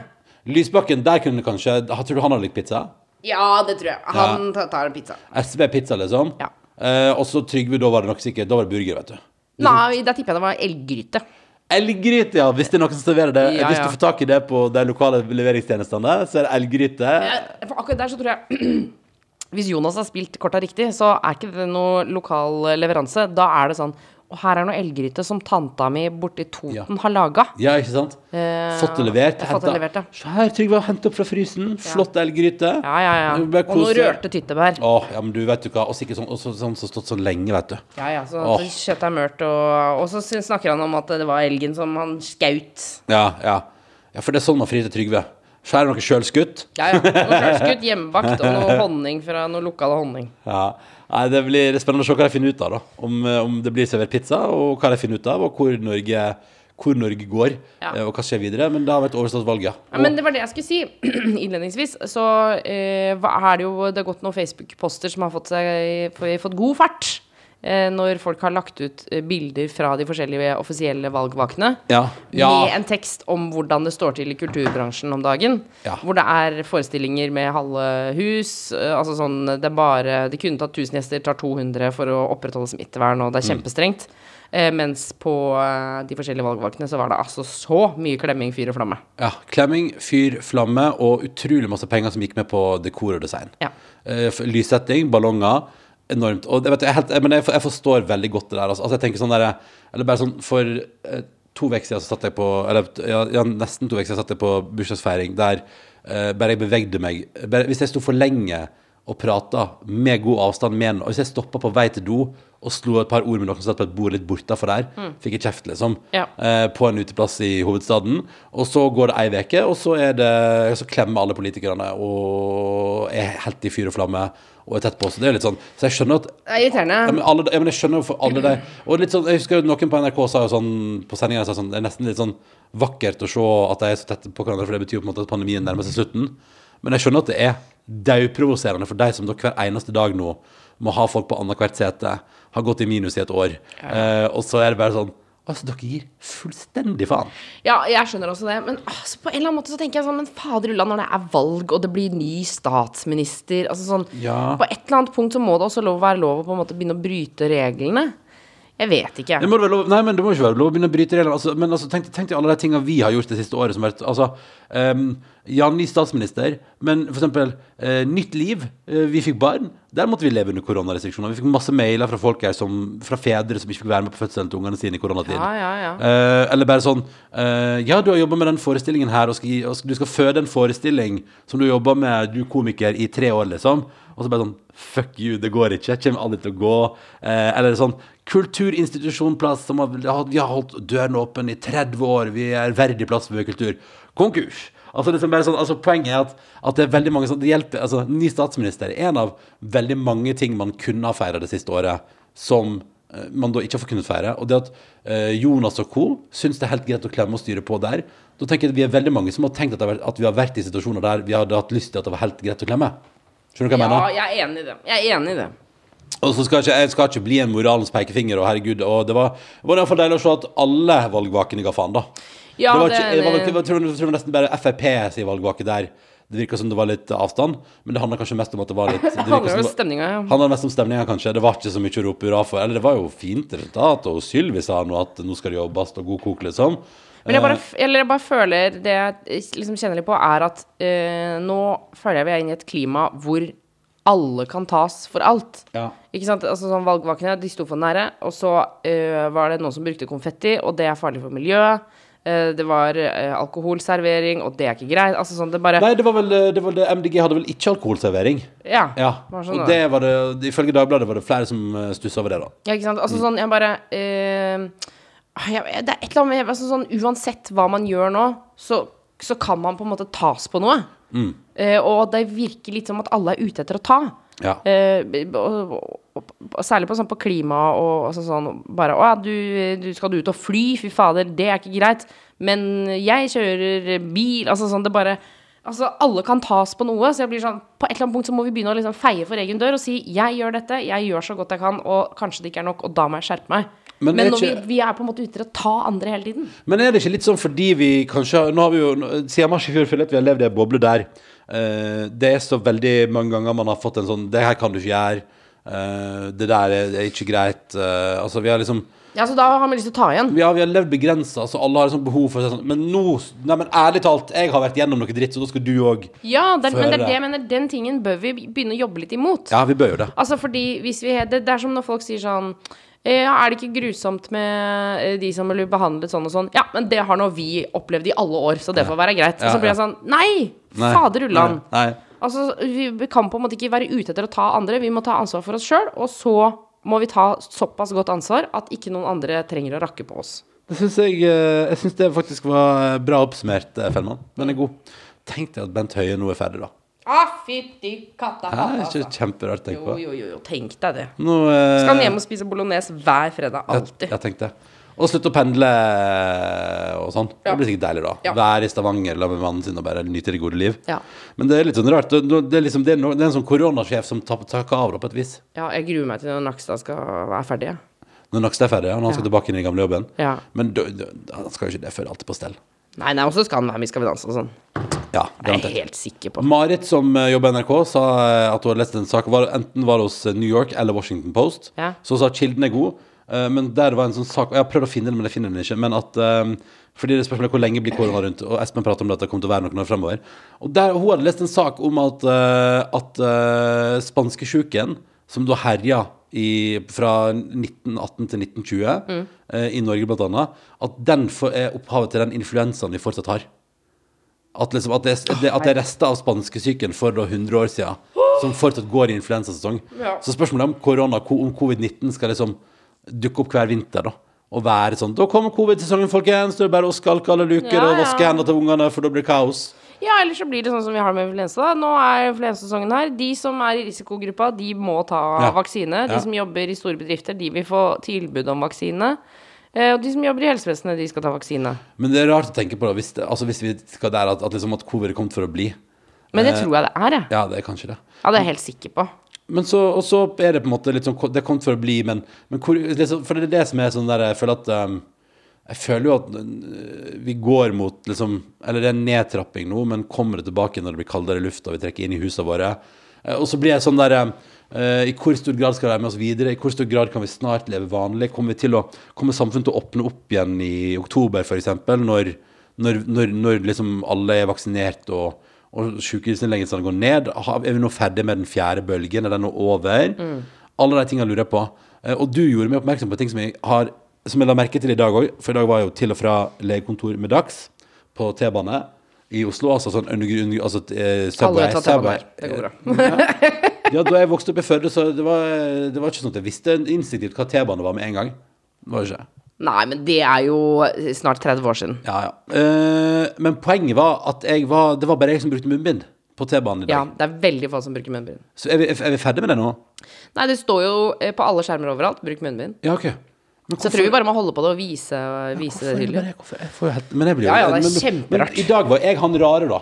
Lysbakken, der kunne du kanskje Tror du han hadde likt pizza? Ja, det tror jeg. Han ja. tar en pizza. SV-pizza, liksom? Ja. Eh, og så Trygve, da var det nok sikkert Da var det burger, vet du. Nei, da tipper jeg det var elggryte. Elggryte, ja! Hvis det er noen som serverer det. Ja, Hvis ja. du får tak i det på de lokale leveringstjenestene, så er det elggryte. Ja, For akkurat der så tror jeg Hvis Jonas har spilt korta riktig, så er ikke det noe lokal eh, leveranse. Da er det sånn Og her er noe elggryte som tanta mi borti Toten Ja. har laga. Ja, ikke sant? fått det levert. fått det levert, ja. Se her, Trygve hent opp fra frysen. Flott elggryte. Ja, ja, ja. Du Og noe rørte tyttebær. Åh, ja, men du vet jo hva Og sikkert sånn, som sånn som har stått så lenge, vet du. Ja, ja, så Åh. at kjøttet er mørt, og, og så snakker han om at det var elgen som han skaut. Ja, ja. ja for det er sånn man frir til Trygve. Skjærer noe sjølskutt. Ja, ja. Noe sjølskutt, hjemmebakt og noe honning fra noe lokal honning. Ja. Nei, det blir spennende å se hva de finner ut av, da. Om, eh, om det blir servert pizza, og hva de finner ut av, og hvor Norge, hvor Norge går, Ja. eh, og hva skjer videre. Men det har vært overstått valg, ja. Ja, men det var det jeg skulle si innledningsvis. Så eh, er det jo Det har gått noen Facebook-poster som har fått, seg, fått god fart. Eh, når folk har lagt ut eh, bilder fra de forskjellige offisielle valgvakene. Ja. ja. Med en tekst om hvordan det står til i kulturbransjen om dagen. Ja. Hvor det er forestillinger med halve hus. eh, altså sånn Det er bare De kunne tatt 1000 gjester, tar 200 for å opprettholde smittevern, og det er Mm. kjempestrengt. Eh, mens på eh, de forskjellige valgvaktene så var det altså så mye klemming, fyr og flamme. Ja, Klemming, fyr, flamme og utrolig masse penger som gikk med på dekor og design. Ja. Eh, Lyssetting, ballonger. Enormt. Og det vet jeg, helt, men jeg, jeg forstår veldig godt det der. Altså, altså jeg tenker sånn der Eller bare sånn For eh, to uker siden så satt jeg på Eller ja, nesten to uker siden satt jeg på bursdagsfeiring der eh, bare jeg bevegde meg bare, Hvis jeg sto for lenge og prata med god avstand med en, og Hvis jeg stoppa på vei til do og slo et par ord med noen som satt på et bord litt bortafor der, fikk jeg kjeft, liksom. Ja. eh, på en uteplass i hovedstaden. Og så går det ei uke, og så, er det, så klemmer alle politikerne og er helt i fyr og flamme og er tett på. Så det er litt sånn Så jeg skjønner at Det er irriterende. ja, men, alle, ja, men jeg skjønner jo for alle de Og litt sånn, jeg husker jo noen på NRK sa jo sånn på sendinga sa sånn, Det er nesten litt sånn vakkert å se at de er så tett på hverandre, for det betyr jo på en måte at pandemien nærmer seg slutten. Men jeg skjønner at det er daudprovoserende for de som da hver eneste dag nå må ha folk på annethvert sete, har gått i minus i et år, eh, og så er det bare sånn Altså, dere gir fullstendig faen. Ja, jeg skjønner også det. Men altså, på en eller annen måte så tenker jeg sånn Men faderullan, når det er valg, og det blir ny statsminister altså sånn, Ja. På et eller annet punkt så må det også lov, være lov å på en måte begynne å bryte reglene. Jeg vet ikke. Det må det lov, nei, men det må ikke være lov å begynne å bryte reglene. Altså, men altså, tenk, tenk til alle de tingene vi har gjort det siste året. Som er, altså, um, ja, ny statsminister, men for eksempel eh, nytt liv. Uh, vi fikk barn. Der måtte vi leve under koronarestriksjoner. Vi fikk masse mailer fra folk her som, fra fedre som ikke fikk være med på fødselen til ungene sine i koronatiden. Ja, ja, ja. Uh, eller bare sånn Ja, du har jobba med den forestillingen her, og, skal, og skal, du skal føde en forestilling som du jobba med, du komiker, i tre år, liksom. Og så bare sånn Fuck you, det går ikke. Jeg kommer aldri til å gå. Eh, eller sånn Kulturinstitusjonplass som har, vi har holdt døren åpen i 30 år. Vi er verdig plass for kultur. Konkurs. Altså, liksom sånn, altså Poenget er at, at det er veldig mange sånn, det hjelper, altså Ny statsminister er en av veldig mange ting man kunne ha feira det siste året, som eh, man da ikke har kunnet feire. Og det at eh, Jonas og co. syns det er helt greit å klemme og styre på der, da tenker jeg at vi er veldig mange som har tenkt at, at vi har vært i situasjoner der vi hadde hatt lyst til at det var helt greit å klemme. Skjønner du hva jeg Ja, mener? jeg er enig i det. Jeg er enig i det. Og så skal ikke, jeg skal ikke bli en moralens pekefinger, og herregud Og det var, var i hvert fall deilig å se at alle valgvakene ga faen, da. Ja, det var det ikke, er det var, jeg tror, jeg tror nesten bare Frp sin valgvake der. Det virka som det var litt avstand, men det handla kanskje mest om at det var litt Det handla det ja. mest om stemninga, kanskje. Det var ikke så mye å rope hurra for. Eller det var jo fint resultat, og Sylvi sa nå at nå skal det jobbes, og god kok, liksom. Men jeg bare, Eh, eller jeg bare føler Det jeg liksom kjenner litt på, er at eh, nå føler jeg vi er inne i et klima hvor alle kan tas for alt. Ja. Ikke sant? Altså sånn Valgvakene de sto for nære, og så eh, var det noen som brukte konfetti, og det er farlig for miljøet. Eh, det var eh, alkoholservering, og det er ikke greit. Altså sånn, det bare Nei, det var vel det, var det MDG hadde vel ikke alkoholservering. Ja. Ja, var sånn og det var det Ifølge Dagbladet var det flere som stussa over det, da. Ja, ikke sant? Altså sånn, jeg bare jeg, Det er et eller annet med altså, sånn, Uansett hva man gjør nå, så, så kan man på en måte tas på noe. Eh, og det virker litt som at alle er ute etter å ta. Ja. Uh, og, og, og særlig på, sånn, på klima og altså, sånn Bare Å ja, du, du skal du ut og fly? Fy fader, det er ikke greit. Men jeg kjører bil Altså sånn, det bare Altså, alle kan tas på noe, så jeg blir sånn På et eller annet punkt så må vi begynne å liksom feie for egen dør og si jeg gjør dette, jeg gjør så godt jeg kan, og kanskje det ikke er nok, og da må jeg skjerpe meg. Men Men, ikke- vi, vi er på en måte ute etter å ta andre hele tiden. Men er det ikke litt sånn fordi vi kanskje Nå har vi jo Siden mars i fjor føler jeg at vi har levd i ei boble der Uh, det er så veldig mange ganger man har fått en sånn Det her kan du ikke gjøre. Uh, det der er, er ikke greit. Uh, altså, vi har liksom Ja, så da har vi lyst til å ta igjen. Ja, vi har levd begrensa, så alle har liksom behov for sånn Men nå Nei, men ærlig talt, jeg har vært gjennom noe dritt, så da skal du òg Ja, der, men det er det jeg mener, den tingen bør vi begynne å jobbe litt imot. Ja, vi bør jo det. Altså fordi hvis vi Det, det er som når folk sier sånn ja, Er det ikke grusomt med eh, de som blir behandlet sånn og sånn? Ja, men det har nå vi opplevd i alle år, så det får være greit. Og så blir jeg sånn Nei! Nei. Fader ullan. Altså, vi kan på en måte ikke være ute etter å ta andre. Vi må ta ansvar for oss sjøl, og så må vi ta såpass godt ansvar at ikke noen andre trenger å rakke på oss. Det syns jeg eh, Jeg syns det faktisk var bra oppsummert, eh, Fellmann. Den er god. Tenk deg at Bent Høie nå er ferdig, da. Å, fytti katta Det er ikke kjemperart å tenke på. jo, jo, jo, tenk deg det. Nå eh, Skal han hjem og spise bolognese hver fredag. Alltid. Jeg, jeg tenkte Og slutte å pendle og sånn. Ja. Det blir sikkert deilig, da. Ja. Være i Stavanger la med mannen sin og bare nyte det gode liv. Ja. Men det er litt sånn rart. Det, det, er, liksom, det, er, no, det er en sånn koronasjef som tar- takker av, da, på et vis. Ja, jeg gruer meg til når Nakstad skal være ferdig. Når Nakstad er ferdig, ja, når han skal tilbake inn i den gamle jobben. Ja. Men da- han skal jo ikke det før alt er på stell. Nei, nei, også skal han være med i Skal vi danse og sånn. Ja, Det er jeg helt sikker på. Marit, som eh, jobber i NRK, sa eh, at hun hadde lest en sak var, Enten var det hos eh, New York eller Washington Post. Ja. Så hun sa at kilden er god. eh, men der var en sånn sak og Jeg har prøvd å finne den, men jeg finner den ikke. Men at eh, Fordi det spørsmålet er hvor lenge blir korona rundt, og Espen prater om det at det kommer til å være noen år fremover. Og der, hun hadde lest en sak om at, uh, at spanskesjuken, som da herja i, fra 1918 til 1920, eh, i Norge blant annet, at den for, er opphavet til den influensaen vi fortsatt har. At, liksom, at, det, det, at det er rester av spanskesyken for da 100 år siden som fortsatt går i influensasesong. Ja. Så spørsmålet er om korona, om covid-19 skal liksom dukke opp hver vinter, da. Og være sånn Da kommer covid-sesongen, folkens! Da er det bare å skalke alle luker Ja, og vaske hendene til ungene, for da blir det kaos. Ja, ellers så blir det sånn som vi har med influensa. Nå er influensasesongen her. De som er i risikogruppa, de må ta Ja. vaksine. De Ja. som jobber i store bedrifter, de vil få tilbud om vaksine. Eh, og de som jobber i helsevesenet, de skal ta vaksine. Men det er rart å tenke på, da, hvis, det, altså, hvis vi skal der at, at, liksom, at covid er kommet for å bli. Men det Eh, tror jeg det er, jeg. Ja, det er kanskje det. Ja, det er jeg helt sikker på. Men så, og så er det på en måte litt sånn Det er kommet for å bli, men, men hvor, liksom, For det er det som er sånn der Jeg føler at um, Jeg føler jo at uh, vi går mot liksom Eller det er en nedtrapping nå, men kommer det tilbake når det blir kaldere luft og vi trekker inn i husene våre? Eh, og så blir jeg sånn der eh, I hvor stor grad skal det være med oss videre? I hvor stor grad kan vi snart leve vanlig? Kommer vi til å Kommer samfunnet til å åpne opp igjen i oktober, f.eks., når når, når, når liksom alle er vaksinert og, og sykehusinnleggelsene går ned, er vi nå ferdig med den fjerde bølgen? Er den nå over? Alle de tingene lurer jeg på. Eh, Og du gjorde meg oppmerksom på ting som jeg har Som jeg la merke til i dag òg, for i dag var jeg jo til og fra legekontor med dags på T-bane i Oslo. Altså sånn under, under, altså, eh, Alle Subway. tatt hva T-bane her. Det går bra. Ja, da jeg vokste opp i Førde, så det var, det var ikke sånn at jeg visste instinktivt hva T-bane var med en gang. Det var det ikke. Nei, men det er jo snart 30 år siden. Ja, ja. Eh, men poenget var at jeg var, det var bare jeg som brukte munnbind på T-banen i dag. Ja, det er veldig få som bruker munnbind. Så er vi, er vi ferdig med det nå? Nei, det står jo eh, på alle skjermer overalt 'bruk munnbind'. Ja, ok. Så jeg tror vi bare må holde på det og vise, vise det hvorfor, tydelig. men jeg, hvorfor, jeg helt, men jeg blir jo Ja, ja, det er kjemperart. I dag var jeg han rare, da.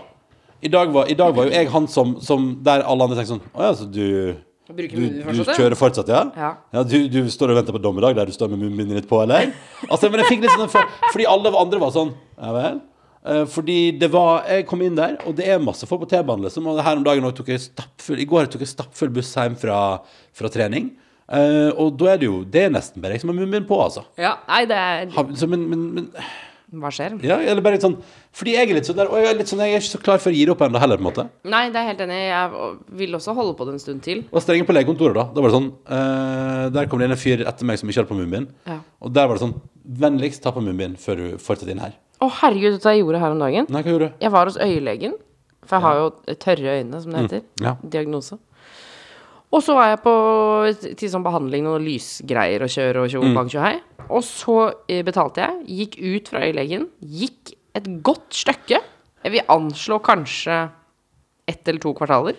I dag var, i dag var jo jeg han som, som Der alle andre tenker sånn Å ja, så du du, du kjører fortsatt, ja? Ja. du, du står og venter på dommedag der du står med munnbindet ditt på, eller? Altså, men jeg fikk litt sånn for, Fordi alle andre var sånn Ja vel? Uh, fordi det var Jeg kom inn der, og det er masse folk på T-banen, liksom. Og her om dagen tok jeg stappfull I går tok jeg stappfull buss hjem fra, fra trening. Eh, og da er det jo Det er nesten bare jeg som har munnbind på, altså. Ja, nei, det er Ha, så, men, men, men Hva skjer? ja, eller bare litt sånn Fordi jeg er litt sånn der Og jeg er litt sånn Jeg er ikke så klar for å gi det opp ennå heller, på en måte. Nei, det er helt enig. Jeg vil også holde på det en stund til. Og strenge på legekontoret, da. Da var det sånn uh, Der kom det inn en fyr etter meg som ikke hadde på munnbind. Ja. Og der var det sånn Vennligst ta på munnbind før du fortsetter inn her. Å, herregud, vet du hva jeg gjorde her om dagen? Nei, hva gjorde du? Jeg var hos øyelegen. For jeg har jo tørre øyne, som det heter. Ja. Diagnose. Og så var jeg på til sånn behandling og lysgreier og kjøre og tjo bang tjohei. Og så eh, betalte jeg, gikk ut fra øyelegen, gikk et godt stykke. Jeg vil anslå kanskje ett eller to kvartaler.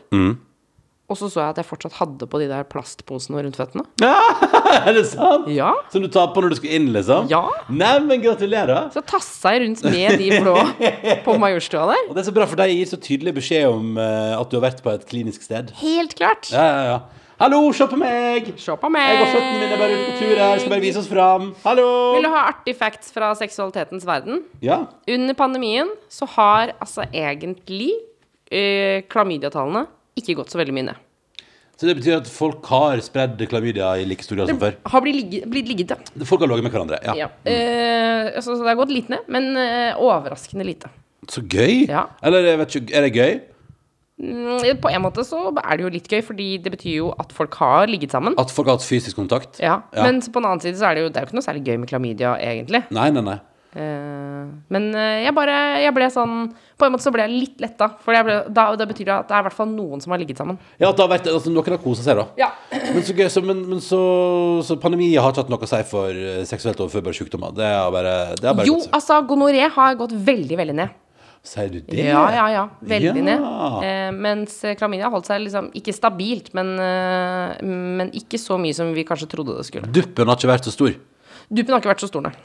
Og så så jeg at jeg fortsatt hadde på de der plastposene rundt føttene. er det sant? Ja. Som du tar på når du skal inn, liksom? Ja. Nei, men gratulerer. Så tassa jeg rundt med de blå på Majorstua der. Og det er så bra, for de gir så tydelig beskjed om uh, at du har vært på et klinisk sted. Helt klart. Ja, ja, ja. Hallo, se på meg! Se på meg! Jeg og føttene mine er bare ute på tur her. Skal bare vise oss fram. Hallo! Vil du ha artig facts fra seksualitetens verden? Ja. Under pandemien så har altså egentlig uh, klamydiatallene ikke gått så veldig mye ned. Så det betyr at folk har spredd klamydia i like stor grad som før? Har blitt ligget, blitt ligget, ja. Folk har ligget med hverandre, ja. ja. Eh, altså, så det har gått litt ned, men eh, overraskende lite. Så gøy! Ja. Eller ikke, er det gøy? Mm, på en måte så er det jo litt gøy, fordi det betyr jo at folk har ligget sammen. At folk har hatt fysisk kontakt? Ja, Ja. Men så på en annen side så er det jo Det er jo ikke noe særlig gøy med klamydia, egentlig. Nei, nei, nei. Eh, men eh, jeg bare Jeg ble sånn På en måte så ble jeg litt letta, for ble, da, det betyr at det er i hvert fall noen som har ligget sammen. Ja, at det har vært, altså, noen har kosa seg, da. Ja. Men så gøy, så, men, men så, så pandemien har ikke hatt noe å si for eh, seksuelt overførbare sykdommer. Det har bare, det har bare Jo, altså, gonoré har gått veldig, veldig ned. Sier du det? Ja, ja, ja. Veldig Ja. ned. Eh, mens klamydia har holdt seg liksom ikke stabilt, men, men ikke så mye som vi kanskje trodde det skulle. Duppen har ikke vært så stor. Duppen har ikke vært så stor, nei.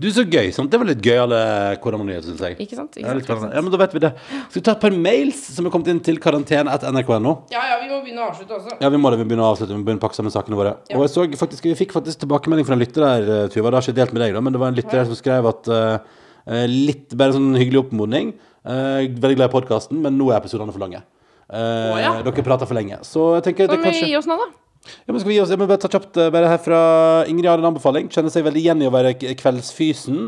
Du, så gøy. sant? Det var litt gøyale koronanyheter, syns jeg. Ikke sant? Ikke Ja, sant, sant? Ja, men da vet vi det. Skal vi ta et par mails som er kommet inn til karantene etter nrk.no? Ja, ja, vi må begynne å avslutte også. Ja, vi må det. Vi begynner å avslutte. Vi må begynne å pakke sammen sakene våre. Og jeg så faktisk, Vi fikk faktisk tilbakemelding fra en lytter der, eh, Tuva. Det har ikke delt med deg, da, men det var en lytter der som skrev at eh, eh, Litt bare sånn hyggelig oppmodning. Uh, veldig glad i podkasten, men nå er episodene for lange. Uh, oh, ja. Dere prater for lenge. Så jeg tenker Kan det vi kanskje gi oss nå, da? Ja, men skal vi gi oss, jeg må bare ta kjapt eh, bare her fra Ingrid har en anbefaling. Kjenner seg veldig igjen i å være kveldsfysen.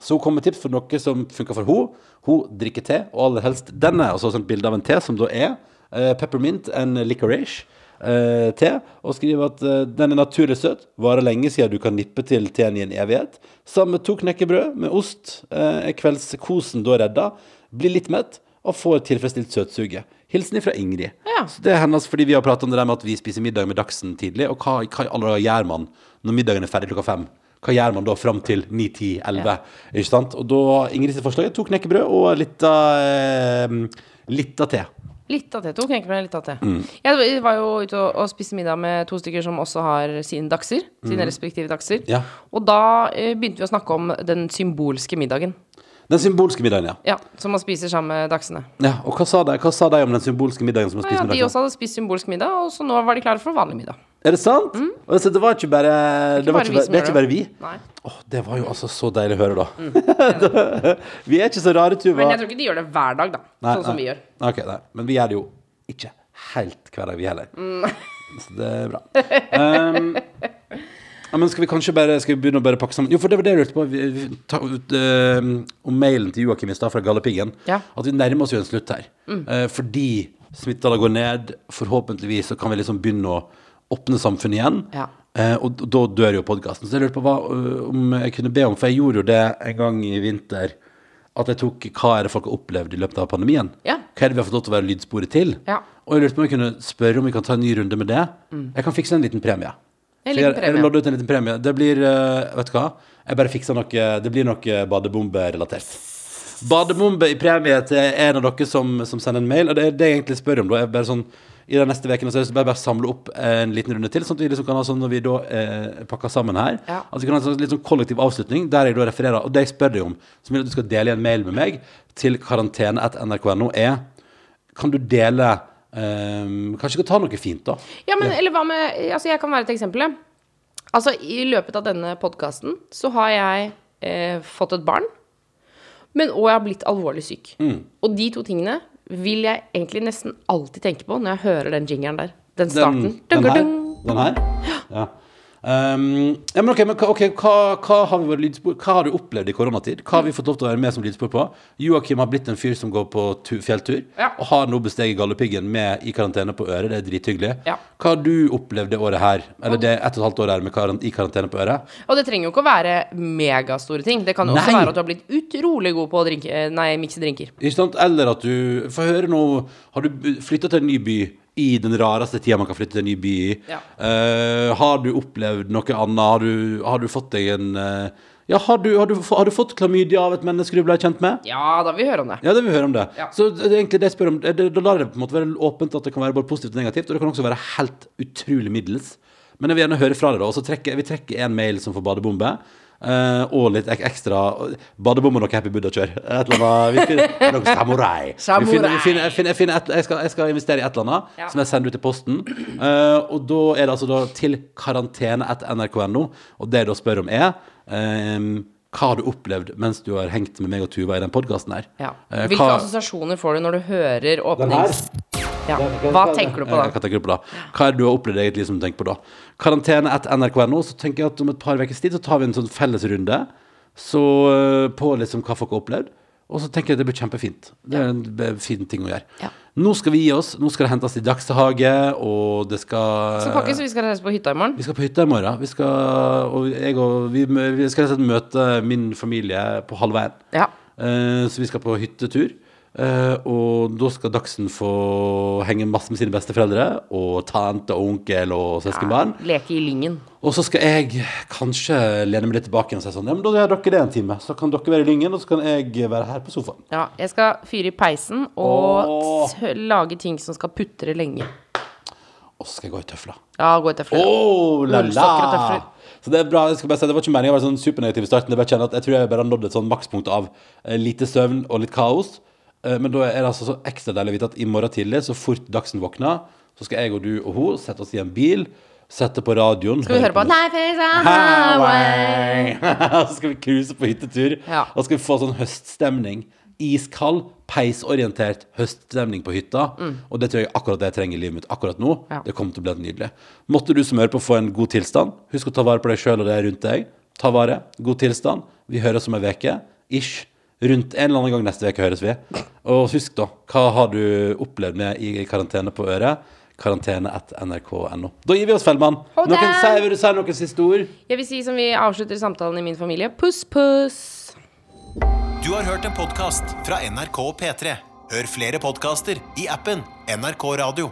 Så hun kom med tips for noe som funker for henne. Hun drikker te, og aller helst denne. Og Altså et bilde av en te som da er uh, peppermint and licorice. Uh, te, og skriver at uh, den er naturlig søt, varer lenge siden du kan nippe til teen i en evighet. Sammen med to knekkebrød med ost er kveldskosen da redda. Blir litt mett og får tilfredsstilt søtsuget. Hilsen ifra Ingrid. Ja. Så det er hennes fordi vi har pratet om det der med at vi spiser middag med Dagsen tidlig. Og hva, hva i alle dager gjør man når middagen er ferdig klokka fem? Hva gjør man da fram til 9, 10, 11? Ikke sant? Og da Ingrid sitt forslag er to knekkebrød og litt av eh, litt av te. Litt av te. To knekkebrød, litt av te. Mm. Jeg var jo ute og, og spiste middag med to stykker som også har sine dagser. Sine respektive dagser. Mm. Ja. Og da eh, begynte vi å snakke om den symbolske middagen. Den symbolske middagen, ja. Ja, Som man spiser sammen med dagsene. ja. Og hva sa, de, hva sa de om den symbolske middagen som man spiser ja, med de Dagsen? også hadde spist symbolsk middag, og så nå var de klare for vanlig middag. Er det sant? Og så det var ikke bare Det, var bare ikke, vi bare- som det er gjør ikke bare vi? Nei. Åh, det var jo altså så deilig å høre, da. vi er ikke så rare, Tuva. Men jeg tror ikke de gjør det hver dag, da. Nei, sånn som nei. vi gjør. Ok, nei. Men vi gjør det jo ikke helt hver dag, vi heller. Mm. Så det er bra. Um, Ja, men skal vi kanskje bare Skal vi begynne å bare pakke sammen? Jo, for det var det jeg lurte på. Vi, vi, ta, ut, eh, Om mailen til Joakim i stad fra Galdhøpiggen Ja. At vi nærmer oss jo en slutt her. Eh, Fordi smittetallene går ned Forhåpentligvis så kan vi liksom begynne å Åpne samfunnet igjen. Ja. Uh, Og da dør jo podcasten. Så jeg lurte på hva, om jeg kunne be om For jeg gjorde jo det en gang i vinter At jeg tok Hva er det folk har opplevd i løpet av pandemien? Ja. Hva er det vi har fått lov til å være lydsporet til? Ja. Og jeg lurte på om jeg kunne spørre om vi kan ta en ny runde med det. Jeg kan fikse en liten premie En liten jeg, jeg premie. lodde ut en liten premie. Det blir eh, Vet du hva? Jeg bare fikser noe Det blir noe badebombe-relatert. Badebombe i premie til en av dere som, som sender en mail. Og det er det jeg egentlig spør om. da er bare sånn I de neste ukene så jeg bare, bare samle opp en liten runde til, sånn at vi liksom kan ha sånn når vi da eh, pakker sammen her. Ja. At vi kan ha en sånn, litt sånn kollektiv avslutning der jeg da refererer. Og det jeg spør deg om, som vil at du skal dele i en mail med meg til karantene.nrk.no, er Kan du dele eh, Kanskje vi kan ta noe fint, da? Ja, men eller hva med Altså, jeg kan være et eksempel. Altså, i løpet av denne podkasten så har jeg eh, fått et barn, men òg jeg har blitt alvorlig syk. Mm. Og de to tingene vil jeg egentlig nesten alltid tenke på når jeg hører den jingeren der. Den starten. Den, den her? Den her? Ja. Um, ja, men ok, men hva- ok, hva, hva har Hva har du opplevd i koronatid? Hva har vi fått lov til å være med som lydspor på? Joakim har blitt en fyr som går på tu fjelltur, Ja. og har nå besteget Galdhøpiggen med i karantene på øret. Det er drithyggelig. Ja. Hva har du opplevd det året her? Eller det ett og et halvt år her med karant i karantene på øret? Og det trenger jo ikke å være megastore ting. Det kan jo også være at du har blitt utrolig god på å drinke, nei, mikse drinker. Ikke sant? Eller at du Få høre nå Har du flytta til en ny by i den rareste tida man kan flytte til en ny by i? Ja. Uh, har du opplevd noe annet? Har du, har du fått deg en uh, Ja, har du, har, du, har du fått klamydia av et menneske du ble kjent med? Ja, da vil vi høre om det. Ja, da vil vi høre om det. Ja. Så det egentlig det jeg spør om. Det, det, da lar jeg det på en måte være åpent at det kan være både positivt og negativt, og det kan også være helt utrolig middels. Men jeg vil gjerne høre fra deg, da. Og så trekker vi trekker en mail som får badebombe. Eh, og litt ek ekstra Badebom og noe Happy Buddha-kjør. Et eller annet vi finner, Noe samurai. Vi finner, jeg, finner, jeg, finner et, jeg, skal, jeg skal investere i et eller annet Ja. som jeg sender ut i posten. Uh, og da er det altså da til karantene.nrk.no, og det jeg spør om, er um, hva har du opplevd mens du har hengt med meg og Tuva i den podkasten her? Ja. Hvilke hva- assosiasjoner får du når du hører åpnings... Ja. Hva tenker du på da? Hva tenker du på da? Hva er det du har opplevd egentlig som du tenker på da? Karantene etter nrk.no, så tenker jeg at om et par ukers tid så tar vi en sånn fellesrunde så, eh, på liksom hva folk har opplevd. Og så tenker jeg at det blir kjempefint. Det er en fin ting å gjøre. Ja. Nå skal vi gi oss. Nå skal det hentes i Dagstehage, og det skal Så pakkes, vi skal reise på hytta i morgen. vi skal på hytta i morgen. Vi skal, og jeg og, vi, vi skal møte min familie på halvveien. Ja. Uh, så vi skal på hyttetur. Eh, og da skal Dagsen få henge masse med sine besteforeldre og tante og onkel og søskenbarn. Leke i lyngen. Og så skal jeg kanskje lene meg litt tilbake igjen og si sånn Ja, men da gjør dere det en time. Så kan dere være i lyngen, og så kan jeg være her på sofaen. Ja, jeg skal fyre i peisen og Åh. lage ting som skal putre lenge. Og så skal jeg gå i tøfler. Ja, gå i tøfler. Oh, la, la. Så det er bra. Jeg skal bare si, det var ikke meningen å være sånn supernegativ i starten. Jeg bare kjenner at jeg tror jeg bare har nådd et sånn makspunkt av eh, lite søvn og litt kaos. Eh, men da er det altså så ekstra deilig å vite at i morgen tidlig, så fort Dagsen våkner, så skal jeg og du og hun sette oss i en bil, sette på radioen Skal vi høre på på Life is a highway? Så skal vi cruise på hyttetur. Ja. Så skal vi få sånn høststemning. Iskald, peisorientert høststemning på hytta. Og det tror jeg akkurat det jeg trenger i livet mitt akkurat nå. Mm. Ja. Det kommer til å bli nydelig. Måtte du som hører på få en god tilstand. Husk å ta vare på deg sjøl og det rundt deg. Ta vare. God tilstand. Vi høres om ei uke. Ish. Rundt en eller annen gang neste uke høres vi. Og husk, da, hva har du opplevd med i karantene på øret? Karantene.nrk.no. Da gir vi oss, Fellmann. Noen, sier, vil du si noen siste ord? Jeg vil si som vi avslutter samtalen i min familie. Puss, puss. Du har hørt en podkast fra NRK og P3. Hør flere podkaster i appen NRK Radio.